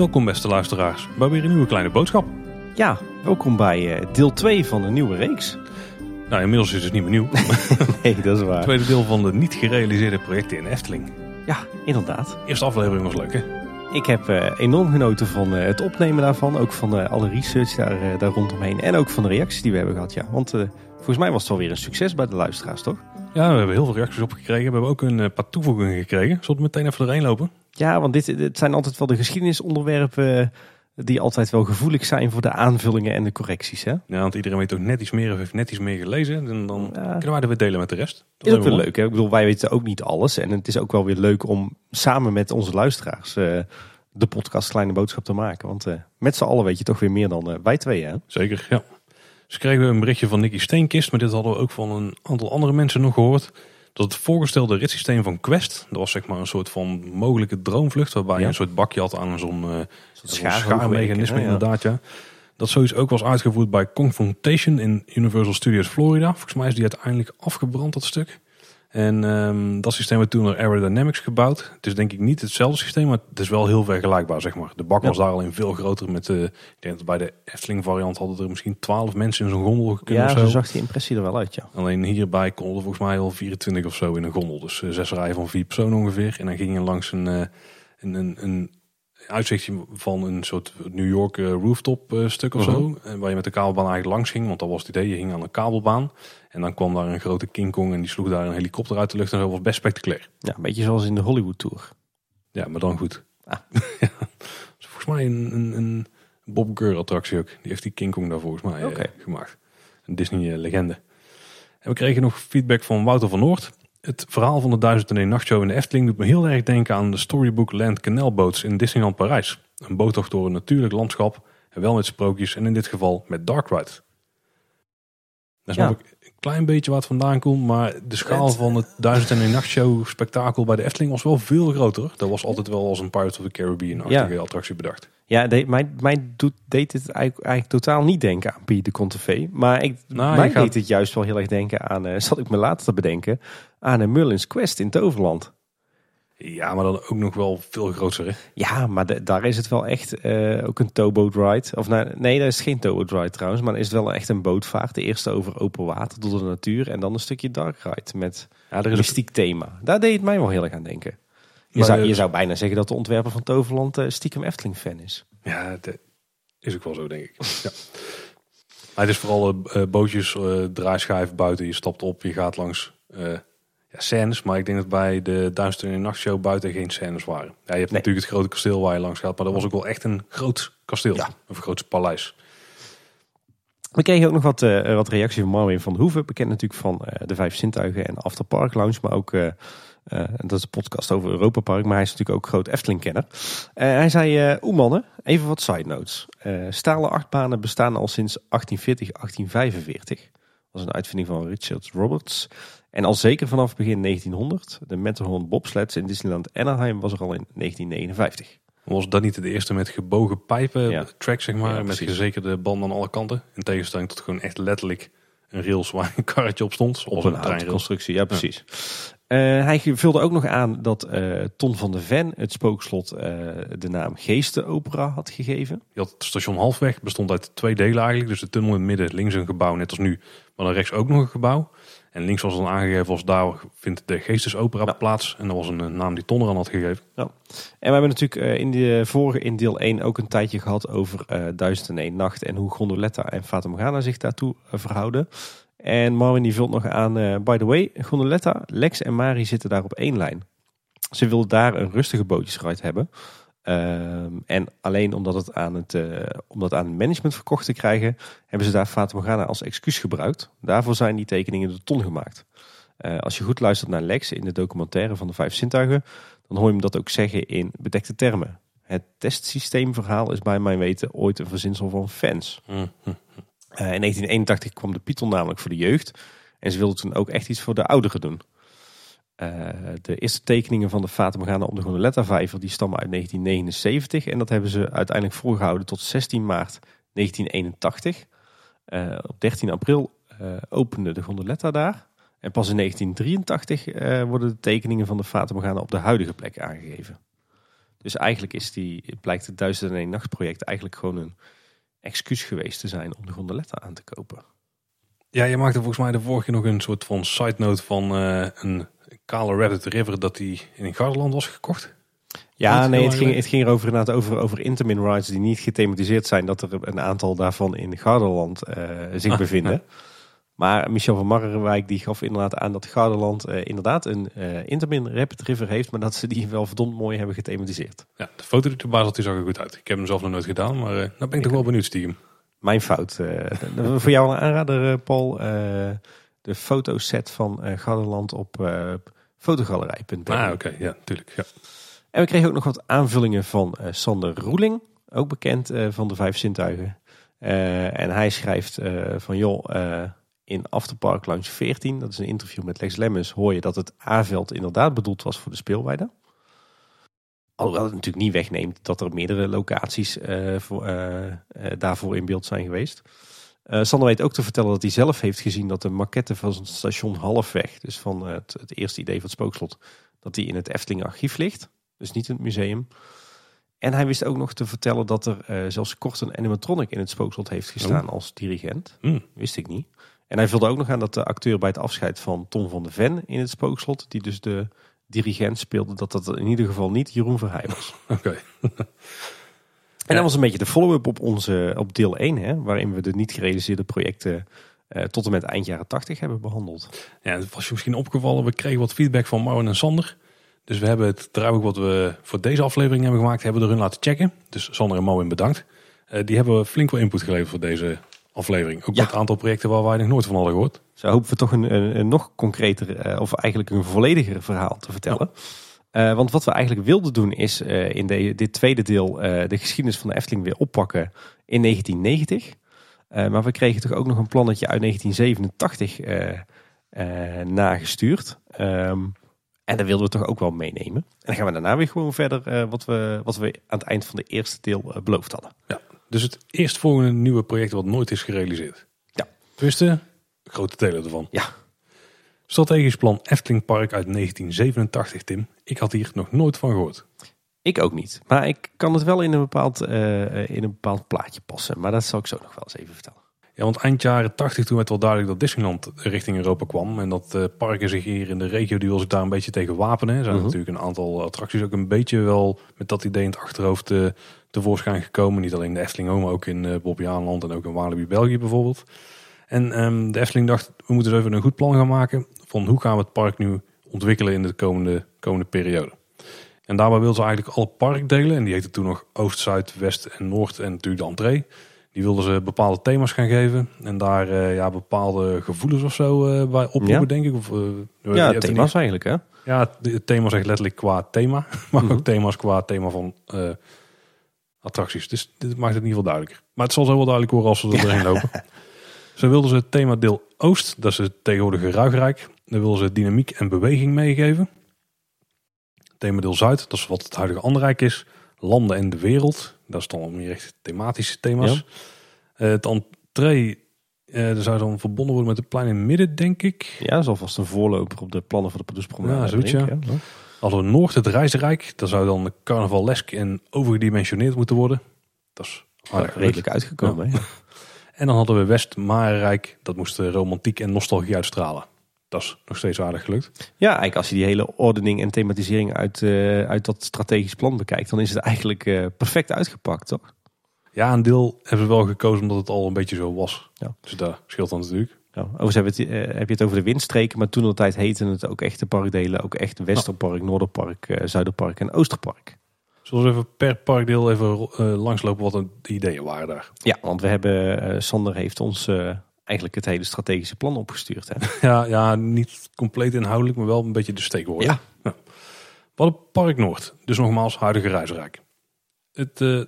Welkom beste luisteraars bij weer een nieuwe kleine boodschap. Ja, welkom bij eh, deel 2 van een nieuwe reeks. Nou, inmiddels is het niet meer nieuw. Nee, dat is waar. Het tweede deel van de niet gerealiseerde projecten in Efteling. Ja, inderdaad. Eerste aflevering was leuk hè? Ik heb eh, enorm genoten van eh, het opnemen daarvan. Ook van eh, alle research daar, daar rondomheen. En ook van de reacties die we hebben gehad. Ja. Want volgens mij was het alweer een succes bij de luisteraars, toch? Ja, we hebben heel veel reacties op gekregen. We hebben ook een paar toevoegingen gekregen. Zullen we meteen even doorheen lopen? Ja, want dit, dit zijn altijd wel de geschiedenisonderwerpen die altijd wel gevoelig zijn voor de aanvullingen en de correcties. Hè? Ja, want iedereen weet ook net iets meer of heeft net iets meer gelezen. En dan Ja. kunnen wij dat weer delen met de rest. Dat is ook wel leuk. Hè? Ik bedoel, wij weten ook niet alles. En het is ook wel weer leuk om samen met onze luisteraars eh, de podcast Kleine Boodschap te maken. Want eh, met z'n allen weet je toch weer meer dan eh, wij twee. Hè? Zeker, ja. Dus kregen we een berichtje van Nicky Steenkist. Maar dit hadden we ook van een aantal andere mensen nog gehoord. Dat het voorgestelde ritssysteem van Quest. Dat was zeg maar een soort van mogelijke droomvlucht. Waarbij je een soort bakje had aan Zo'n schaarmechanisme ja. inderdaad, ja. Dat zoiets ook was uitgevoerd bij Confrontation in Universal Studios Florida. Volgens mij is die uiteindelijk afgebrand, dat stuk. En ehm, dat systeem werd toen door Aerodynamics gebouwd. Het is denk ik niet hetzelfde systeem, maar het is wel heel vergelijkbaar, zeg maar. De bak Ja. was daar al in veel groter met, eh, ik denk dat bij de Efteling variant hadden er misschien 12 mensen in zo'n gondel kunnen Ja, zo zo. zag die impressie er wel uit, ja. Alleen hierbij konden er volgens mij al 24 of zo in een gondel. Dus eh, zes rijen van vier personen ongeveer. En dan ging je langs een, eh, een, een, een uitzichtje van een soort New York eh, rooftop eh, stuk of zo. En waar je met de kabelbaan eigenlijk langs ging. Want dat was het idee. Je ging aan een kabelbaan. En dan kwam daar een grote King Kong en die sloeg daar een helikopter uit de lucht. En dat was best spectaculair. Ja, een beetje zoals in de Hollywood Tour. Ja, maar dan goed. Ah. ja. Volgens mij een, een, een Bob Gurr attractie ook. Die heeft die King Kong daar volgens mij eh, gemaakt. Een Disney legende. En we kregen nog feedback van Wouter van Noord. Het verhaal van de 1001 nachtshow in de Efteling doet me heel erg denken aan de Storybook Land Canal Boats in Disneyland Parijs. Een boottocht door een natuurlijk landschap en wel met sprookjes en in dit geval met Dark Ride. Daar snap Ja. ik een klein beetje wat vandaan komt, maar de schaal Het- van het 1001 nachtshow spektakel bij de Efteling was wel veel groter. Dat was altijd wel als een Pirates of the Caribbean-achtige attractie bedacht. Ja, de, mij, mij doet, deed het eigenlijk, eigenlijk totaal niet denken aan Pier de Contefee. Maar ik, Nou, mij gaat- deed het juist wel heel erg denken aan, eh zat ik me later te bedenken, aan een Merlin's Quest in Toverland. Ja, maar dan ook nog wel veel groter. Hè? Ja, maar de- daar is het wel echt eh, ook een towboat ride. Of nou, nee, dat is geen towboat ride trouwens. Maar dan is het wel echt een bootvaart. De eerste over open water door de natuur. En dan een stukje dark ride met Ja, er ook, thema. Daar deed het mij wel heel erg aan denken. Je Maar, zou, eh, je zou bijna zeggen dat de ontwerper van Toverland eh, stiekem Efteling-fan is. ja, dat is ook wel zo, denk ik. ja. Maar het is vooral eh, eh, bootjes, eh draaischijf buiten. Je stapt op, je gaat langs eh, ja, scènes. Maar ik denk dat bij de Duizend in Nachtshow buiten geen scènes waren. Ja, je hebt Nee. natuurlijk het grote kasteel waar je langs gaat. Maar dat was ook wel echt een groot kasteel. Ja. Of een groot paleis. We kregen ook nog wat, eh, wat reactie van Marvin van Hoeven. Bekend natuurlijk van eh, de Vijf Zintuigen en After Park Lounge. Maar ook, eh, dat is een podcast over Europa Park. Maar hij is natuurlijk ook groot Efteling-kenner. Hij zei, eh oeh mannen, even wat side notes. Stalen achtbanen bestaan al sinds 1840, 1845. Dat was een uitvinding van Richard Roberts. En al zeker vanaf begin 1900. De Matterhorn bobsleds in Disneyland Anaheim was er al in 1959. Was dat niet de eerste met gebogen pijpen Ja. track, zeg maar? Ja, met gezekerde banden aan alle kanten. In tegenstelling tot gewoon echt letterlijk een rails waar een karretje op stond. Op een een houtconstructie, ja precies. Eh, hij vulde ook nog aan dat eh, Ton van de Ven het spookslot eh, de naam Geestenopera had gegeven. Je had het station Halfweg, bestond uit twee delen eigenlijk. Dus de tunnel in het midden, links een gebouw, net als nu. Maar dan rechts ook nog een gebouw. En links was dan aangegeven als daar vindt de geestesopera Ja. plaats. En dat was een naam die Ton eraan had gegeven. En we hebben natuurlijk eh, in de vorige, in deel 1, ook een tijdje gehad over eh 1001 Nacht en hoe Gondoletta en Fata Morgana zich daartoe eh, verhouden. En Marvin die vult nog aan, by the way, Gondoletta, Lex en Mari zitten daar op één lijn. Ze wilden daar een rustige bootjesride hebben. Ehm, en alleen omdat het aan het, om dat aan het management verkocht te krijgen, hebben ze daar Fata Morgana als excuus gebruikt. Daarvoor zijn die tekeningen door Ton gemaakt. Eh, als je goed luistert naar Lex in de documentaire van de Vijf Zintuigen, dan hoor je hem dat ook zeggen in bedekte termen. Het testsysteemverhaal is bij mijn weten ooit een verzinsel van fans. Hm, hm. Eh, in 1981 kwam de Python namelijk voor de jeugd. En ze wilden toen ook echt iets voor de ouderen doen. Eh, de eerste tekeningen van de Fata op de Gondoletta vijver die stammen uit 1979. En dat hebben ze uiteindelijk voorgehouden tot 16 maart 1981. Eh, op 13 april eh, opende de Gondoletta daar. En pas in 1983 eh, worden de tekeningen van de Fata op de huidige plek aangegeven. Dus eigenlijk is die, blijkt het 1001 Nacht project eigenlijk gewoon een excuus geweest te zijn om de gondoletta aan te kopen. Ja, je maakte volgens mij de vorige nog een soort van side note van een kale Reddit River dat die in Garland was gekocht. Ja, nee, het ging, het ging erover inderdaad over, over Intamin rides die niet gethematiseerd zijn. Dat er een aantal daarvan in Garderland eh, zich Ah, bevinden. Maar Michel van Marrenwijk die gaf inderdaad aan dat Garderland eh, inderdaad een eh Intamin Rapid River heeft. Maar dat ze die wel verdomd mooi hebben gethematiseerd. Ja, de foto die erbij zat, die zag er goed uit. Ik heb hem zelf nog nooit gedaan, maar nou ben ik toch wel benieuwd stiekem. Mijn fout. voor jou een aanrader, Paul. De fotoset van Garderland op eh fotogalerij.nl. Ah, oké, ja, natuurlijk. Ja. En we kregen ook nog wat aanvullingen van eh, Sander Roeling, ook bekend van de Vijf Zintuigen. En hij schrijft van joh, in Afterpark Lounge 14, dat is een interview met Lex Lemmens, hoor je dat het A-veld inderdaad bedoeld was voor de speelweide. Alhoewel het natuurlijk niet wegneemt dat er meerdere locaties voor, daarvoor in beeld zijn geweest. Eh, Sander weet ook te vertellen dat hij zelf heeft gezien dat de maquette van het station halfweg, dus van het, het eerste idee van het spookslot, dat die in het Efteling archief ligt. Dus niet in het museum. En hij wist ook nog te vertellen dat er eh, zelfs kort een animatronic in het spookslot heeft gestaan als dirigent. Hmm. Wist ik niet. En hij vulde ook nog aan dat de acteur bij het afscheid van Tom van de Ven in het spookslot, die dus de dirigent speelde, dat dat in ieder geval niet Jeroen Verheij was. Oké. En dat was een beetje de follow-up op, onze, op deel 1, hè, waarin we de niet gerealiseerde projecten eh, tot en met eind jaren 80 hebben behandeld. Ja, het was je misschien opgevallen, we kregen wat feedback van Marwan en Sander. Dus we hebben het draaiboek wat we voor deze aflevering hebben gemaakt, hebben we er hun laten checken. Dus Sander en Marwan bedankt. Eh, die hebben flink wel input geleverd voor deze aflevering. Ook Ja. met een aantal projecten waar wij nog nooit van hadden gehoord. Zo hopen we toch een, een, een nog concreter, eh, of eigenlijk een vollediger verhaal te vertellen. Eh, want wat we eigenlijk wilden doen is eh, in de, dit tweede deel eh, de geschiedenis van de Efteling weer oppakken in 1990. Eh, maar we kregen toch ook nog een plannetje uit 1987 eh, eh, nagestuurd. Ehm, en dat wilden we toch ook wel meenemen. En dan gaan we daarna weer gewoon verder wat, we, wat we aan het eind van de eerste deel beloofd hadden. Dus het eerstvolgende nieuwe project wat nooit is gerealiseerd. Ja. Tenminste, grote delen ervan. Ja. Strategisch plan Efteling Park uit 1987, Tim. Ik had hier nog nooit van gehoord. Ik ook niet. Maar ik kan het wel in een bepaald, eh, in een bepaald plaatje passen. Maar dat zal ik zo nog wel eens even vertellen. Ja, want eind jaren 80 toen werd wel duidelijk dat Disneyland richting Europa kwam. En dat eh, parken zich hier in de regio, die wil zich daar een beetje tegen wapenen. Er zijn Mhm. natuurlijk een aantal attracties ook een beetje wel met dat idee in het achterhoofd eh, tevoorschijn gekomen. Niet alleen in de Efteling, maar ook in uh, Bobbejaanland en ook in Walibi België bijvoorbeeld. En ehm, de Efteling dacht, we moeten dus even een goed plan gaan maken van hoe gaan we het park nu ontwikkelen in de komende, komende periode. En daarbij wilden ze eigenlijk alle parkdelen, en die heette toen nog Oost, Zuid, West en Noord en natuurlijk de entree. Die wilden ze bepaalde thema's gaan geven en daar eh, ja, bepaalde gevoelens of zo eh, bij oproepen, Ja. denk ik. Of, je Ja, thema's eigenlijk hè. ja, het, thema zegt letterlijk qua thema, maar Mhm. ook thema's qua thema van attracties. Dus dit maakt het in ieder geval duidelijker. Maar het zal zo wel duidelijk worden als we er doorheen lopen. Zo wilden ze het thema deel Oost, dat is het tegenwoordige Ruigrijk. Daar wilden ze dynamiek en beweging meegeven. Thema deel Zuid, dat is wat het huidige Anderrijk is. Landen en de wereld, dat is dan meer echt thematische thema's. Ja. Eh, het entree, dat zou dan verbonden worden met het plein in het midden, denk ik. Ja, dat is alvast een voorloper op de plannen voor de Paduspromenade. Ja, zoiets, ja. Hadden we Noord het Reisrijk. Dat zou dan carnavalesk en overgedimensioneerd moeten worden. Dat is aardig redelijk uitgekomen. En dan hadden we West Marenrijk. Dat moest eh, romantiek en nostalgie uitstralen. Dat is nog steeds aardig gelukt. Ja, eigenlijk als je die hele ordening en thematisering uit, eh, uit dat strategisch plan bekijkt, dan is het eigenlijk eh, perfect uitgepakt, toch? Ja, een deel hebben we wel gekozen omdat het al een beetje zo was. Ja. Dus daar scheelt dan natuurlijk. Ja, overigens heb je, het, eh, heb je het over de windstreken, maar toen de tijd heette het ook echt de parkdelen. Ook echt Westerpark, Noorderpark, Zuiderpark en Oosterpark. Zullen we even per parkdeel even langslopen wat de ideeën waren daar. Ja, want we hebben, Sander heeft ons eigenlijk het hele strategische plan opgestuurd. Hè? Ja, ja, niet compleet inhoudelijk, maar wel een beetje de steekwoorden. Ja. We hadden Park Noord, dus nogmaals huidige Reisrijk. Het, eh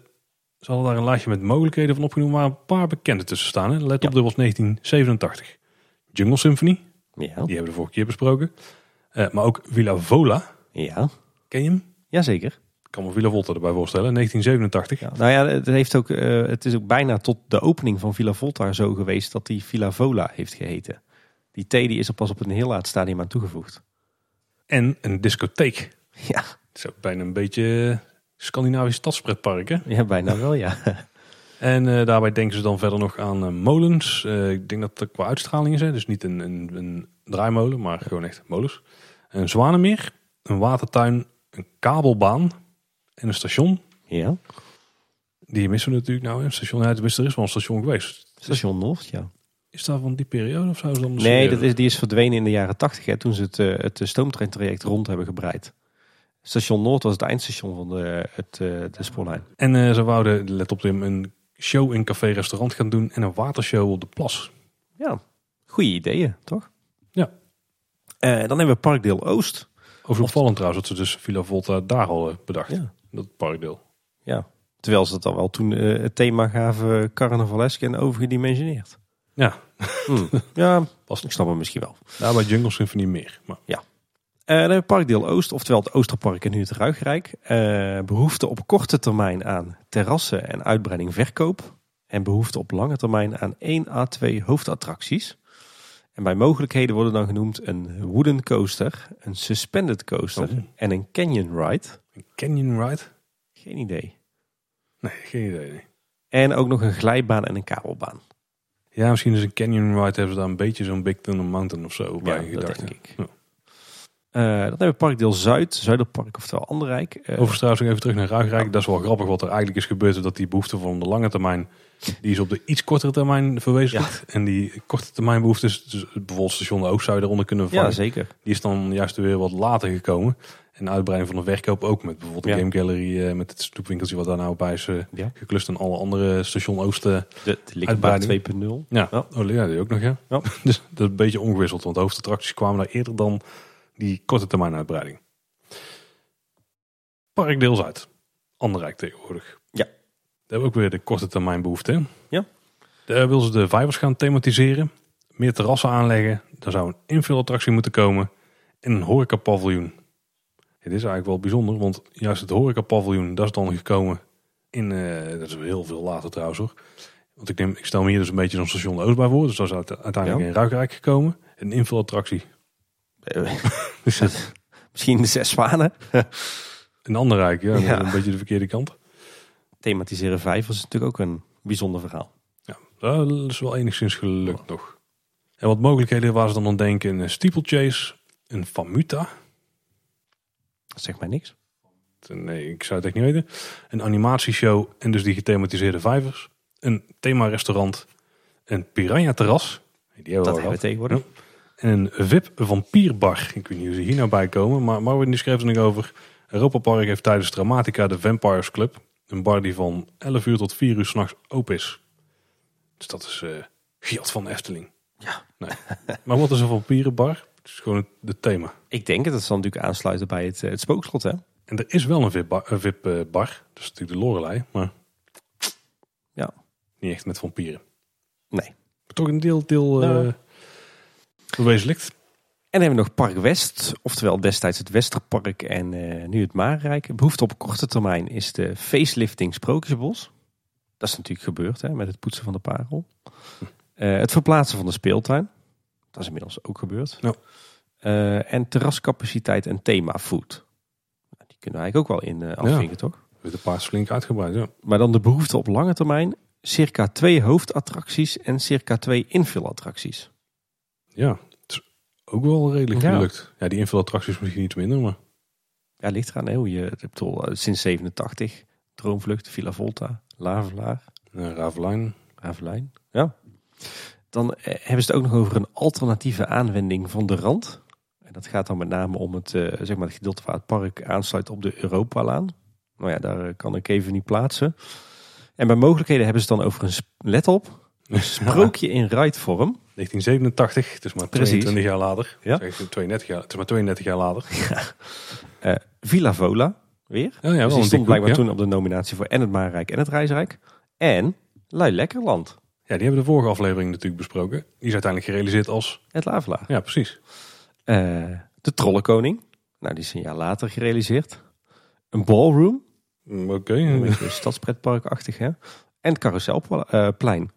ze hadden daar een lijstje met mogelijkheden van opgenomen waar een paar bekende tussen staan. Hè. Let Ja. op, dit was 1987. Jungle Symphony, Ja, die hebben we de vorige keer besproken. Eh, maar ook Villa Vola, ja. ken je hem? jazeker. Kan me Villa Volta erbij voorstellen, 1987. Ja, nou ja, het, heeft ook, eh, het is ook bijna tot de opening van Villa Volta zo geweest dat die Villa Vola heeft geheten. Die T die is er pas op een heel laat stadium aan toegevoegd. En een discotheek. Ja, Het is ook bijna een beetje Scandinavisch stadspretpark, hè? ja bijna wel ja. En eh, daarbij denken ze dan verder nog aan eh, molens. Eh, ik denk dat het qua uitstraling is, hè? dus niet een, een, een draaimolen, maar gewoon echt molens. Een zwanenmeer, een watertuin, een kabelbaan en een station. Ja, Die missen we natuurlijk nou. Een station, ja, tenminste, er is wel een station geweest. station Noord, ja. Is dat van die periode of zou ze dan? Nee, dat is, die is verdwenen in de jaren tachtig, hè, toen ze het, eh, het stoomtreintraject rond hebben gebreid. Station Noord was het eindstation van de, het, eh, de spoorlijn. En eh, ze wouden, let op Tim, een show in café-restaurant gaan doen en een watershow op de plas. Ja, goede ideeën, toch? Ja. Eh, dan hebben we Parkdeel Oost. Over opvallend trouwens dat ze dus Villa Volta daar al eh, bedacht. Ja. Dat parkdeel. Ja, terwijl ze het al wel toen eh, het thema gaven carnavalesk en overgedimensioneerd. Ja, Hm. ja, past ik snap het misschien wel. daar bij Jungle Symphony meer. Maar Eh, dan hebben we Parkdeel Oost, oftewel het Oosterpark en nu het Ruigrijk. Eh, behoefte op korte termijn aan terrassen en uitbreiding verkoop. En behoefte op lange termijn aan 1 à 2 hoofdattracties. En bij mogelijkheden worden dan genoemd een wooden coaster, een suspended coaster Oh. en een canyon ride. Een canyon ride? Geen idee. Nee, geen idee. nee. En ook nog een glijbaan en een kabelbaan. Ja, misschien is een canyon ride hebben ze daar een beetje zo'n Big Thunder Mountain of zo bij Ja, gedacht. denk ik. Ja. Eh, dan hebben we Parkdeel Zuid, Zuiderpark oftewel Anderrijk. Eh, Overigens trouwens even terug naar Ruigrijk. Dat is wel grappig wat er eigenlijk is gebeurd. Dat die behoefte van de lange termijn, die is op de iets kortere termijn verwezenlijkt. En die korte termijn behoefte is dus bijvoorbeeld station de Oost zou je eronder kunnen ja, vervangen. zeker. Die is dan juist weer wat later gekomen. En uitbreiding van de verkoop ook met bijvoorbeeld de Ja. Game Gallery eh, met het stoepwinkeltje wat daar nou bij is eh, Ja. geklust. En alle andere station Oosten. De, de Likkenbaan Uitbreiding. 2.0. Ja, Ja. Oh, ja die ook nog ja. Ja. dus dat is een beetje ongewisseld. Want de hoofdattracties kwamen daar eerder dan die korte termijn uitbreiding. Parkdeel Zuid. Anderrijk tegenwoordig. Ja. Daar hebben we ook weer de korte termijn behoefte. Ja. Daar wil ze de vijvers gaan thematiseren. Meer terrassen aanleggen. Er zou een invulattractie moeten komen. En een horecapaviljoen. Het is eigenlijk wel bijzonder. Want juist het horecapaviljoen, dat is dan gekomen in... eh, dat is heel veel later trouwens hoor. Want ik, neem, ik stel me hier dus een beetje zo'n station Oost bij voor. Dus dat is uite- uiteindelijk Ja. in Ruigrijk gekomen. Een invulattractie. Eh, Dus dat- misschien de zes zwanen. een ander rijk, ja, een beetje de verkeerde kant. Thematiseren vijvers is natuurlijk ook een bijzonder verhaal. Ja, dat is wel enigszins gelukt nog. En wat mogelijkheden waar ze dan aan denken. Een steeplechase, een famuta. Dat zegt mij niks. Nee, ik zou het echt niet weten. Een animatieshow en dus die gethematiseerde vijvers. Een thema-restaurant. Een piranha-terras. Die hebben Dat hebben we tegenwoordig. En een VIP vampierbar. Ik weet niet hoe ze hier nou bij komen. Maar Marvin die schreef er nog over. Europa Park heeft tijdens Dramatica de Vampires Club. Een bar die van 11 uur tot 4 uur s'nachts open is. Dus dat is eh Giat van de Efteling. Ja. Nee. maar wat is een vampierenbar? Het is gewoon het, het thema. Ik denk het, dat zal natuurlijk aansluiten bij het, eh, het spookslot. Hè? En er is wel een VIP-bar. VIP, eh, bar. Dat is natuurlijk de Lorelei. Maar Ja. niet echt met vampieren. Nee. Maar toch een deel, deel verwezenlijkt. En dan hebben we nog Park West, oftewel destijds het Westerpark en nu het Marenrijk. Behoefte op korte termijn is de facelifting Sprookjesbos. Dat is natuurlijk gebeurd hè, met het poetsen van de parel. Eh, het verplaatsen van de speeltuin. Dat is inmiddels ook gebeurd. Ja. Eh, en terrascapaciteit en thema food. Nou, die kunnen we eigenlijk ook wel in eh afvinken, toch? Met een paar flink uitgebreid. Ja. Maar dan de behoefte op lange termijn. Circa twee hoofdattracties en circa twee invulattracties. ja, het is ook wel redelijk Ja. gelukt. Ja, die invulattracties misschien iets minder. Maar Ja, ligt eraan hè, hoe je ik bedoel, eh, sinds 87. Droomvlucht, Villa Volta, Lavelaar, uh, Ravelijn. Ravelijn. Ja. Dan eh, hebben ze het ook nog over een alternatieve aanwending van de rand. En dat gaat dan met name om het, eh, zeg maar het gedeelte waar het park aansluit op de Europalaan. Nou ja, daar eh, kan ik even niet plaatsen. En bij mogelijkheden hebben ze het dan over een, let op, een sprookje in ride-vorm. 1987, het is maar Precies. 22 jaar later. Ja. Zeg ik 32 jaar, het is maar 32 jaar later. Villa Vola, weer. Ja, ja, dus die stond blijkbaar ja. toen op de nominatie voor en het Maarrijk en het Reisrijk. En Lui Lekkerland, Ja, die hebben de vorige aflevering natuurlijk besproken. Die is uiteindelijk gerealiseerd als... het Lavelaar. Ja, precies. Eh, de Trollenkoning, nou die is een jaar later gerealiseerd. Een ballroom, Mm, Oké. een beetje stadspretparkachtig hè. En het Carouselplein.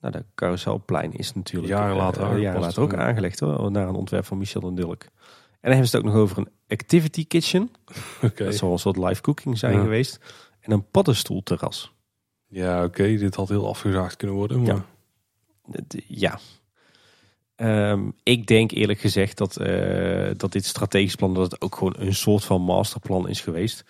Nou, de carouselplein is natuurlijk Jaren later eh, aangepast. jaren later ook aangelegd hoor, naar een ontwerp van Michel en Dulk. En dan hebben ze het ook nog over een activity kitchen. Oké. Dat zal een soort live cooking zijn Ja. geweest. En een paddenstoelterras. Ja, oké. Dit had heel afgezaagd kunnen worden. Maar... Ja. Ja. Ehm, ik denk eerlijk gezegd dat, eh, dat dit strategisch plan dat het ook gewoon een soort van masterplan is geweest.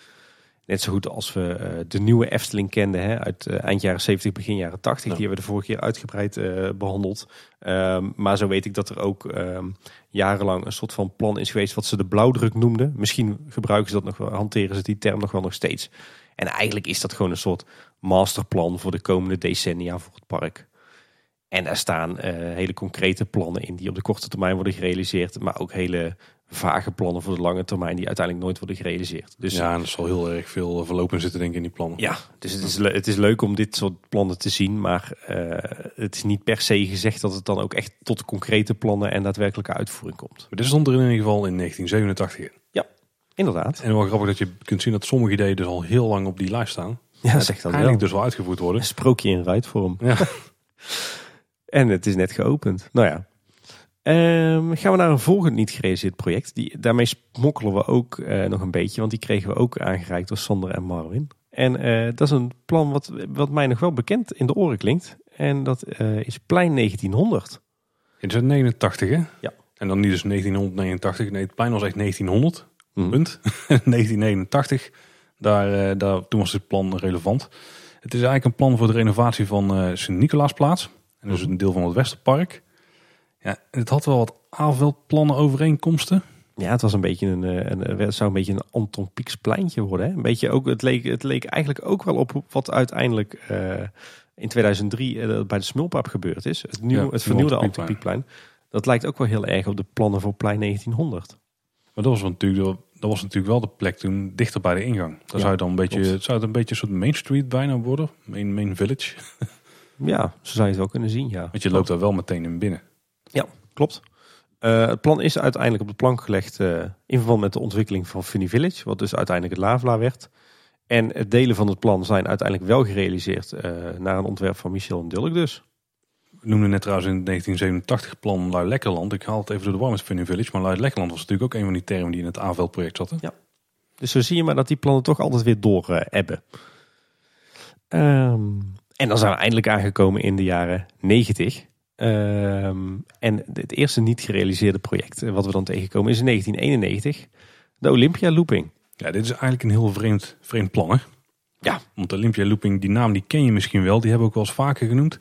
Net zo goed als we eh, de nieuwe Efteling kenden hè, uit eh, eind jaren 70, begin jaren 80. Ja. Die hebben we de vorige keer uitgebreid eh, behandeld. Ehm, maar zo weet ik dat er ook ehm, jarenlang een soort van plan is geweest wat ze de blauwdruk noemden. Misschien gebruiken ze dat nog wel, hanteren ze die term nog wel nog steeds. En eigenlijk is dat gewoon een soort masterplan voor de komende decennia voor het park. En daar staan eh, hele concrete plannen in die op de korte termijn worden gerealiseerd. Maar ook hele vage plannen voor de lange termijn die uiteindelijk nooit worden gerealiseerd. Dus ja, Ja, en er zal heel erg veel verloop in zitten, denk ik, in die plannen. dus het is, het is leuk om dit soort plannen te zien. Maar eh, het is niet per se gezegd dat het dan ook echt tot concrete plannen en daadwerkelijke uitvoering komt. Maar dit stond er in ieder geval in 1987 in. Inderdaad. En wel grappig dat je kunt zien dat sommige ideeën dus al heel lang op die lijst staan. Ja, zeg dat wel. Dus wel uitgevoerd worden. Een sprookje in ruitvorm. Ja. En het is net geopend. Nou ja. Ehm, gaan we naar een volgend niet gerealiseerd project. Die, daarmee smokkelen we ook eh, nog een beetje. Want die kregen we ook aangereikt door Sander en Marvin. En eh, dat is een plan wat, wat mij nog wel bekend in de oren klinkt. En dat eh, is Plein 1900. In 89, hè? Ja. En dan niet dus 1989. Nee, het plein was echt 1900. Mhm. Punt. 1989. Daar, eh, daar, toen was dit plan relevant. Het is eigenlijk een plan voor de renovatie van eh Sint-Nicolaasplaats. En dus een deel van het Westerpark. Ja, het had wel wat aanveldplannen overeenkomsten. Ja, het was een beetje een, eh, een, zou een beetje een Anton Pieks pleintje worden. Hè? Een beetje ook, het, leek, het leek eigenlijk ook wel op wat uiteindelijk in 2003 eh, bij de Smulpaap gebeurd is. Het, nieuwe, Ja, het vernieuwde Anton Pieckplein. Dat lijkt ook wel heel erg op de plannen voor plein 1900. Maar dat was natuurlijk, dat was natuurlijk wel de plek toen dichter bij de ingang. Daar Ja, zou, je dan een beetje, klopt. zou het een beetje een soort Main Street bijna worden. Main, main Village. Ja, zo zou je het wel kunnen zien, ja. Want je loopt daar wel meteen in binnen. Klopt. Eh, het plan is uiteindelijk op de plank gelegd eh, in verband met de ontwikkeling van Funny Village, wat dus uiteindelijk het Lavla werd. En het delen van het plan zijn uiteindelijk wel gerealiseerd eh, naar een ontwerp van Michel en Dulk dus. We noemden net trouwens in het 1987 plan Lui Lekkerland. Ik haal het even door de war met Funny Village. Maar Lui Lekkerland was natuurlijk ook een van die termen die in het AVL-project zaten. Dus zo zie je maar dat die plannen toch altijd weer door ebben. Ehm, en dan zijn we eindelijk aangekomen in de jaren 90. Ehm, en het eerste niet gerealiseerde project eh, wat we dan tegenkomen is in 1991. De Olympia Looping. Ja, dit is eigenlijk een heel vreemd, vreemd plan, hè? Ja. Want Olympia Looping, die naam die ken je misschien wel. Die hebben we ook wel eens vaker genoemd.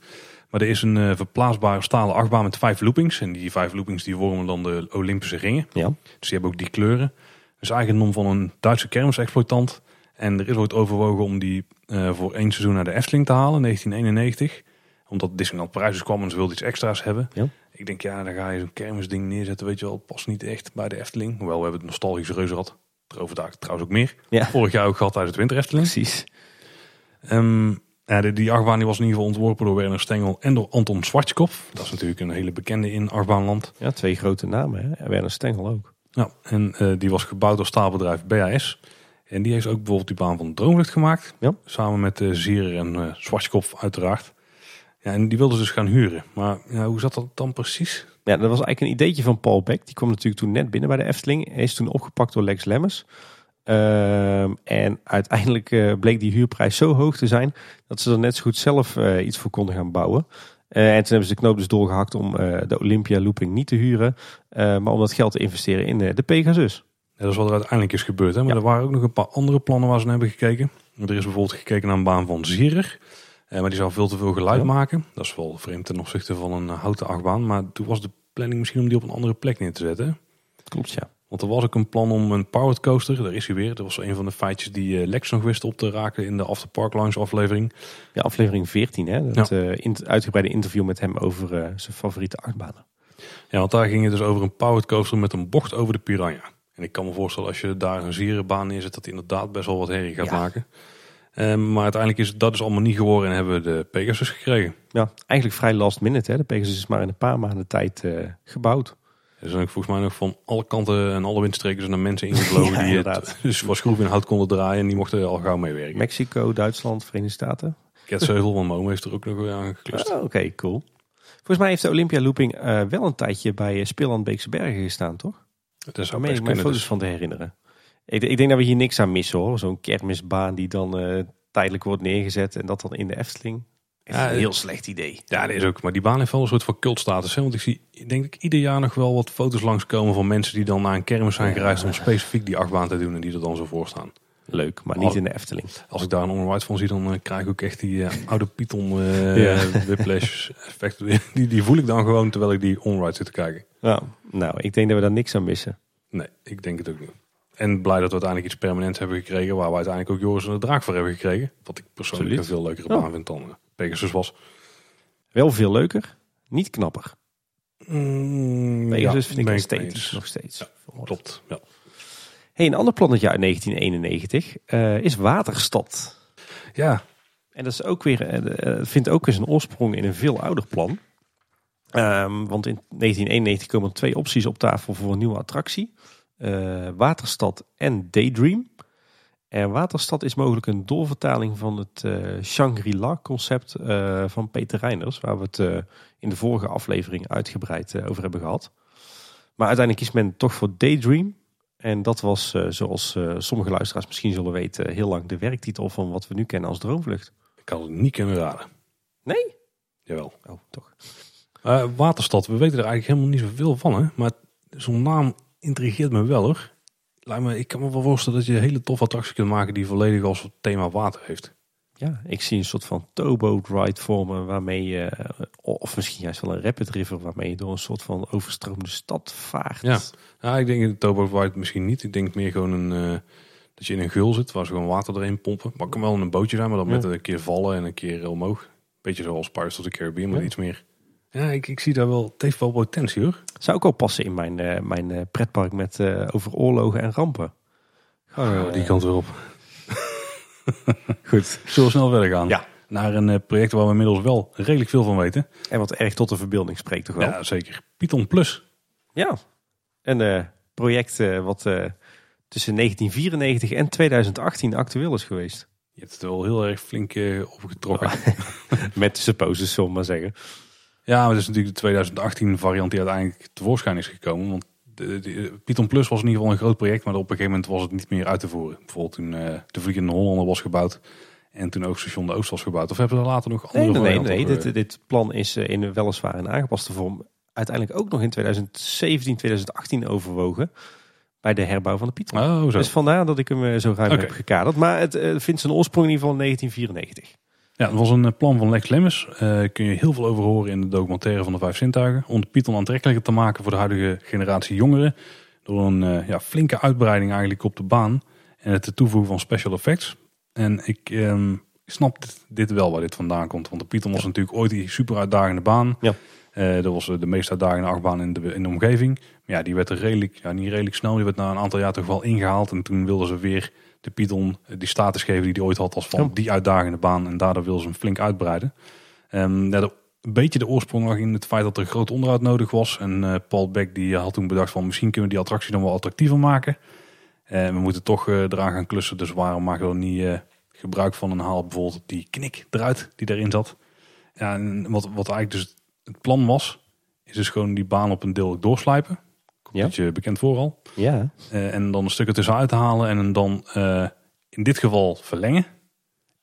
Maar er is een eh, verplaatsbare stalen achtbaan met vijf loopings. En die vijf loopings die vormen dan de Olympische ringen. Ja. Dus die hebben ook die kleuren. Dus eigendom van een Duitse kermisexploitant. En er is ooit overwogen om die eh, voor één seizoen naar de Efteling te halen, 1991. Omdat Disneyland Parijs dus kwam en ze wilden iets extra's hebben. Ja. Ik denk, ja, dan ga je zo'n kermisding neerzetten, weet je wel. Het past niet echt bij de Efteling. Hoewel, we hebben het nostalgische reuzenrad. Erover daar trouwens ook meer. Ja. Vorig jaar ook gehad tijdens het Winter Efteling. Precies. Ehm, ja, de, die achtbaan die was in ieder geval ontworpen door Werner Stengel en door Anton Schwarzkopf. Dat is natuurlijk een hele bekende in achtbaanland. Ja, twee grote namen. Hè? En Werner Stengel ook. Ja, en eh, die was gebouwd door staalbedrijf BAS. En die heeft ook bijvoorbeeld die baan van Droomvlucht gemaakt. Ja. Samen met uh, Zierer en uh, uiteraard. Ja, en die wilden ze dus gaan huren. Maar ja, hoe zat dat dan precies? Ja, dat was eigenlijk een ideetje van Paul Beck. Die kwam natuurlijk toen net binnen bij de Efteling. Hij is toen opgepakt door Lex Lemmers. Ehm, en uiteindelijk eh, bleek die huurprijs zo hoog te zijn dat ze er net zo goed zelf eh, iets voor konden gaan bouwen. Eh, en toen hebben ze de knoop dus doorgehakt om de Olympia Looping niet te huren, maar om dat geld te investeren in de Pegasus. Ja, dat is wat er uiteindelijk is gebeurd. Hè? Maar Ja. er waren ook nog een paar andere plannen waar ze naar hebben gekeken. Er is bijvoorbeeld gekeken naar een baan van Zierer. Eh, maar die zou veel te veel geluid Ja. maken. Dat is wel vreemd ten opzichte van een houten achtbaan. Maar toen was de planning misschien om die op een andere plek neer te zetten. Klopt, ja. Want er was ook een plan om een powered coaster, daar is hij weer. Dat was een van de feitjes die eh, Lex nog wist op te raken in de After Park Lounge aflevering. Ja, aflevering 14, hè? Dat eh, in- uitgebreide interview met hem over eh, zijn favoriete achtbanen. Ja, want daar ging het dus over een powered coaster met een bocht over de Piranha. En ik kan me voorstellen als je daar een zierenbaan neerzet, dat inderdaad best wel wat herrie gaat Ja. maken. Ehm, maar uiteindelijk is dat dus allemaal niet geworden en hebben we de Pegasus gekregen. Ja, eigenlijk vrij last minute, hè? De Pegasus is maar in een paar maanden tijd gebouwd. Er zijn ook volgens mij nog van alle kanten en alle windstreken zijn er mensen ingevlogen Ja, die het dus in hout konden draaien en die mochten al gauw meewerken. Mexico, Duitsland, Verenigde Staten. Ketsheuvel, oom heeft er ook nog weer aan geklust. Oh, Oké, cool. Volgens mij heeft de Olympia Looping eh, wel een tijdje bij uh, Speelland Beekse Bergen gestaan, toch? Dat meen best ik kunnen. foto's Dus, van te herinneren. Ik, ik denk dat we hier niks aan missen hoor. Zo'n kermisbaan die dan eh, tijdelijk wordt neergezet en dat dan in de Efteling. Echt Ja, een heel slecht idee. ja, dat is ook. Maar die baan heeft wel een soort van cultstatus. Hè? Want ik zie, denk ik ieder jaar nog wel wat foto's langskomen van mensen die dan naar een kermis zijn gereisd om specifiek die achtbaan te doen en die er dan zo voor staan. Leuk, maar niet in de Efteling. Als ik daar een onride van zie, dan eh, krijg ik ook echt die eh, oude Python eh Ja. whiplash. Die, die voel ik dan gewoon terwijl ik die onride zit te kijken. Nou, nou, ik denk dat we daar niks aan missen. Nee, ik denk het ook niet. En blij dat we uiteindelijk iets permanents hebben gekregen. Waar we uiteindelijk ook Joris en de Draak voor hebben gekregen. Wat ik persoonlijk Absoluut. een veel leukere baan vind dan Pegasus was. Wel veel leuker, niet knapper. Mm, Pegasus vind ik nog steeds. Nog steeds. Klopt, ja. Hey, een ander plannetje uit 1991 eh, is Waterstad. Ja, En dat is ook weer, eh, vindt ook eens een oorsprong in een veel ouder plan. Ehm, want in 1991 komen er twee opties op tafel voor een nieuwe attractie. Eh, Waterstad en Daydream. En Waterstad is mogelijk een doorvertaling van het eh, Shangri-La concept eh, van Peter Reiners. Waar we het eh, in de vorige aflevering uitgebreid over hebben gehad. Maar uiteindelijk kiest men toch voor Daydream. En dat was, zoals sommige luisteraars misschien zullen weten, heel lang de werktitel van wat we nu kennen als Droomvlucht. ik had het niet kunnen raden. Nee? Jawel. Oh, toch. Waterstad, we weten er eigenlijk helemaal niet zoveel van. Hè? Maar zo'n naam intrigeert me wel hoor. Lijkt me, ik kan me wel voorstellen dat je een hele toffe attractie kunt maken die volledig als thema water heeft. Ja, ik zie een soort van towboat ride vormen waarmee je, of misschien juist wel een rapid river, waarmee je door een soort van overstroomde stad vaart. Ja. Ja, ik denk in de Towboat Ride misschien niet. Ik denk meer gewoon een, eh, dat je in een gul zit waar ze gewoon water doorheen pompen. Maar kan wel in een bootje zijn, maar dan Ja. met een keer vallen en een keer omhoog. Beetje zoals Pirates of the Caribbean, maar Ja. iets meer. Ja, ik, ik zie daar wel, het heeft wel potentie hoor. Zou ook wel passen in mijn, eh, mijn eh, pretpark met eh, over oorlogen en rampen. Gewoon, Oh, die kant weer op. Goed. Zullen we snel verder gaan? Ja. Naar een eh, project waar we inmiddels wel redelijk veel van weten. En wat erg tot de verbeelding spreekt toch wel? Ja, zeker. Python Plus. Ja. Een eh, project wat eh, tussen 1994 en 2018 actueel is geweest. Je hebt het wel heel erg flink opgetrokken. Met supposes, zullen we maar zeggen. Ja, maar het is natuurlijk de 2018 variant die uiteindelijk tevoorschijn is gekomen. Want de, de- Python Plus was in ieder geval een groot project, maar op een gegeven moment was het niet meer uit te voeren. Bijvoorbeeld toen eh, de Vliegende Hollander was gebouwd en toen ook Station de Oost was gebouwd. Of hebben we er later nog andere Nee, nee, nee. op, Dit, eh, dit plan is eh, in weliswaar een aangepaste vorm uiteindelijk ook nog in 2017, 2018 overwogen. Bij de herbouw van de Python. Oh. Dus vandaar dat ik hem eh, zo ruim heb gekaderd. Maar het eh, vindt zijn oorsprong in ieder geval in 1994. Ja, het was een eh, plan van Lex Lemmers. Eh kun je heel veel over horen in de documentaire van de Vijf Zintuigen. Om de Python aantrekkelijker te maken voor de huidige generatie jongeren. Door een eh, ja, flinke uitbreiding eigenlijk op de baan. En het toevoegen van special effects. En ik ehm, snap dit, dit wel waar dit vandaan komt. Want de Python was natuurlijk ooit die super uitdagende baan. Ja. Eh, dat was eh, de meest uitdagende achtbaan in de, in de omgeving. Maar ja, die werd er redelijk, ja, niet redelijk snel. Die werd na een aantal jaar toch wel ingehaald. En toen wilden ze weer de Python eh, die status geven die die ooit had als van Ja. die uitdagende baan. En daardoor wilden ze hem flink uitbreiden. Ehm, ja, de- een beetje de oorsprong lag in het feit dat er groot onderhoud nodig was. En Paul Beck die had toen bedacht van misschien kunnen we die attractie dan wel attractiever maken. En we moeten toch eraan gaan klussen. Dus waarom maken we dan niet gebruik van een haal bijvoorbeeld die knik eruit die erin zat. Ja, en wat, wat eigenlijk dus het plan was, is dus gewoon die baan op een deel doorslijpen. Dat je bekend vooral. Ja. Eh, en dan een stuk ertussenuit te halen en dan eh, in dit geval verlengen.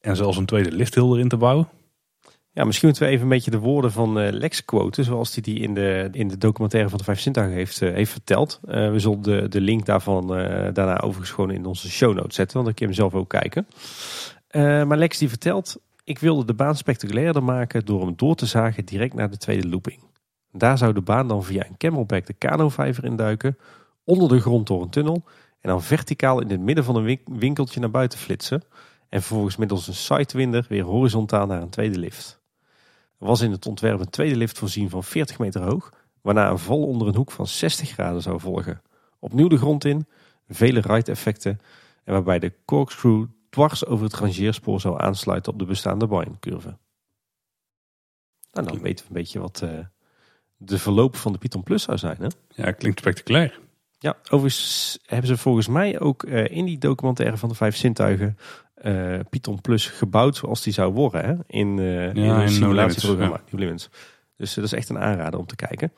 En zelfs een tweede lifthill erin te bouwen. Ja, misschien moeten we even een beetje de woorden van eh, Lex quoten. Zoals hij die, die in, de, in de documentaire van de Vijf Zintuigen heeft, heeft verteld. We zullen de, de link daarvan daarna overigens gewoon in onze show notes zetten. Want dan kun je hem zelf ook kijken. Maar Lex die vertelt... Ik wilde de baan spectaculairder maken door hem door te zagen direct naar de tweede looping. Daar zou de baan dan via een camelback de kanovijver induiken. Onder de grond door een tunnel. En dan verticaal in het midden van een wink- winkeltje naar buiten flitsen. En vervolgens middels een sidewinder weer horizontaal naar een tweede lift. Er was in het ontwerp een tweede lift voorzien van 40 meter hoog, waarna een val onder een hoek van 60 graden zou volgen. Opnieuw de grond in, vele ride-effecten en waarbij de corkscrew dwars over het rangeerspoor zou aansluiten op de bestaande Bayern-curve. Nou, dan weten we een beetje wat eh, de verloop van de Python Plus zou zijn. Hè? Ja, klinkt spectaculair. Ja, overigens hebben ze volgens mij ook eh, in die documentaire van de vijf zintuigen eh, Python Plus gebouwd zoals die zou worden. Hè? In, eh in in een simulatieprogramma. Dus dat is echt een aanrader om te kijken.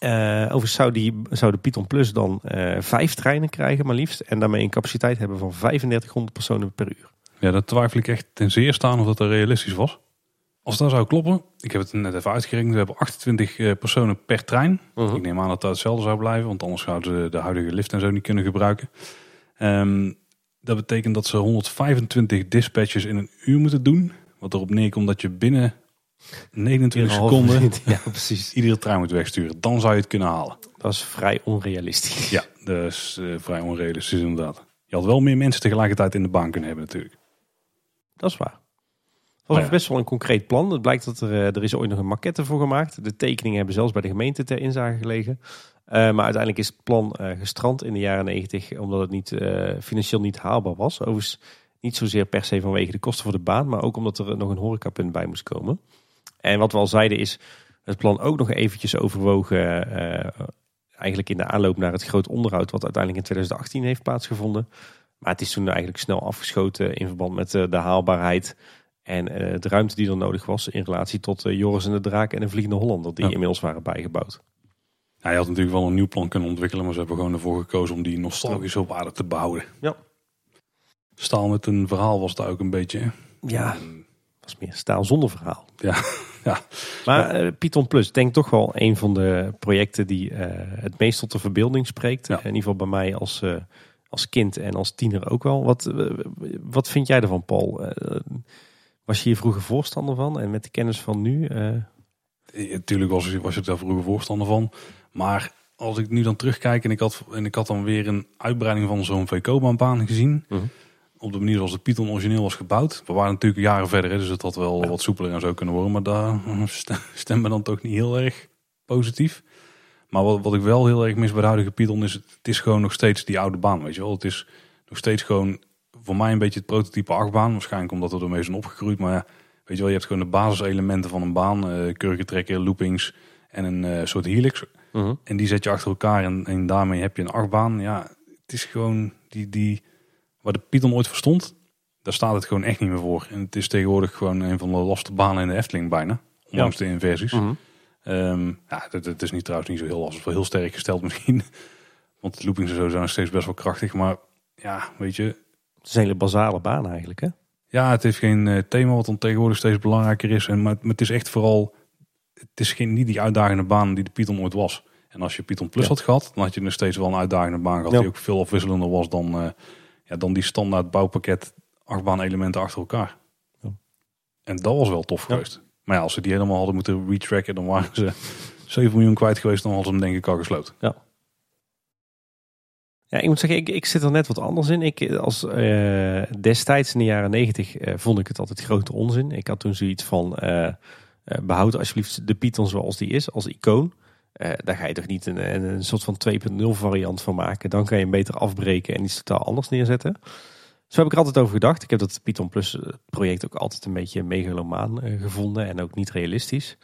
Eh overigens zou, die, zou de Python Plus dan eh, vijf treinen krijgen, maar liefst. En daarmee een capaciteit hebben van 3500 personen per uur. Ja, dat twijfel ik echt ten zeerste aan of dat er realistisch was. Als dat zou kloppen, ik heb het net even uitgerekend, we hebben 28 eh, personen per trein. Mhm. Ik neem aan dat dat hetzelfde zou blijven, want anders zouden ze de huidige lift en zo niet kunnen gebruiken. Ehm, dat betekent dat ze 125 dispatches in een uur moeten doen. Wat erop neerkomt dat je binnen 29 Een halve seconden. Ja, precies. iedere trein moet wegsturen. Dan zou je het kunnen halen. Dat is vrij onrealistisch. Ja, dat is eh, vrij onrealistisch inderdaad. Je had wel meer mensen tegelijkertijd in de baan kunnen hebben natuurlijk. Dat is waar. Het was ja. best wel een concreet plan. Het blijkt dat er, eh, er is ooit nog een maquette voor gemaakt. De tekeningen hebben zelfs bij de gemeente ter inzage gelegen. Eh, maar uiteindelijk is het plan gestrand in de jaren 90 omdat het niet, financieel niet haalbaar was. Overigens niet zozeer per se vanwege de kosten voor de baan, maar ook omdat er nog een horecapunt bij moest komen. En wat we al zeiden is het plan ook nog eventjes overwogen, eh, eigenlijk in de aanloop naar het groot onderhoud wat uiteindelijk in 2018 heeft plaatsgevonden. Maar het is toen eigenlijk snel afgeschoten in verband met eh, de haalbaarheid en eh, de ruimte die er nodig was in relatie tot Joris en de Draak en de Vliegende Hollander die Ja. inmiddels waren bijgebouwd. Ja, je had natuurlijk wel een nieuw plan kunnen ontwikkelen, maar ze hebben gewoon ervoor gekozen om die nostalgisch op aarde te behouden. Ja. Staal met een verhaal was daar ook een beetje. hè? Ja, was meer staal zonder verhaal. Ja, ja. Maar eh, Python Plus, denk toch wel een van de projecten die eh, het meest tot de verbeelding spreekt. Ja. In ieder geval bij mij als, eh, als kind en als tiener ook wel. Wat, wat vind jij ervan, Paul? Was je hier vroeger voorstander van? En met de kennis van nu? Natuurlijk was, was ik daar vroeger voorstander van. Maar als ik nu dan terugkijk en ik had, en ik had dan weer een uitbreiding van zo'n VK-baan gezien. Mhm. Op de manier zoals de Python origineel was gebouwd. We waren natuurlijk jaren verder, hè, dus het had wel Ja. wat soepeler en zo kunnen worden. Maar daar stemmen dan toch niet heel erg positief. Maar wat, wat ik wel heel erg mis bij de huidige Python is, het is gewoon nog steeds die oude baan, weet je wel. Het is nog steeds gewoon voor mij een beetje het prototype achtbaan. Waarschijnlijk omdat we ermee zijn opgegroeid. Maar ja, weet je wel, je hebt gewoon de basiselementen van een baan. eh kurkentrekker, loopings en een eh, soort helix. En die zet je achter elkaar en, en daarmee heb je een achtbaan. Ja, het is gewoon die, die waar de Python ooit voor stond. Daar staat het gewoon echt niet meer voor. En het is tegenwoordig gewoon een van de lastige banen in de Efteling bijna. Ondanks de inversies. Mhm. Eehm, ja, het, is niet trouwens niet zo heel lastig. Wel heel sterk gesteld misschien. Want de loopings en zo zijn nog steeds best wel krachtig. Maar ja, weet je. Het is een hele basale baan eigenlijk, hè? Ja, het heeft geen eh, thema wat dan tegenwoordig steeds belangrijker is. En, maar, maar het is echt vooral... Het is geen, niet die uitdagende baan die de Python ooit was. En als je Python Plus Ja. had gehad, dan had je nog steeds wel een uitdagende baan gehad. Ja. Die ook veel afwisselender was dan, eh, ja, dan die standaard bouwpakket achtbaan elementen achter elkaar. Ja. En dat was wel tof Ja. geweest. Maar ja, als ze die helemaal hadden moeten retracken, dan waren ze 7 miljoen kwijt geweest. Dan hadden ze hem denk ik al gesloten. Ja, ik moet zeggen, ik, ik zit er net wat anders in. Ik, als, eh, destijds in de jaren negentig eh, vond ik het altijd grote onzin. Ik had toen zoiets van, eh, behoud alsjeblieft de Python zoals die is, als icoon. Eh, daar ga je toch niet een, een, soort van 2.0 variant van maken. Dan kan je hem beter afbreken en iets totaal anders neerzetten. Zo heb ik er altijd over gedacht. Ik heb dat Python Plus eh, project ook altijd een beetje megalomaan eh, gevonden en ook niet realistisch.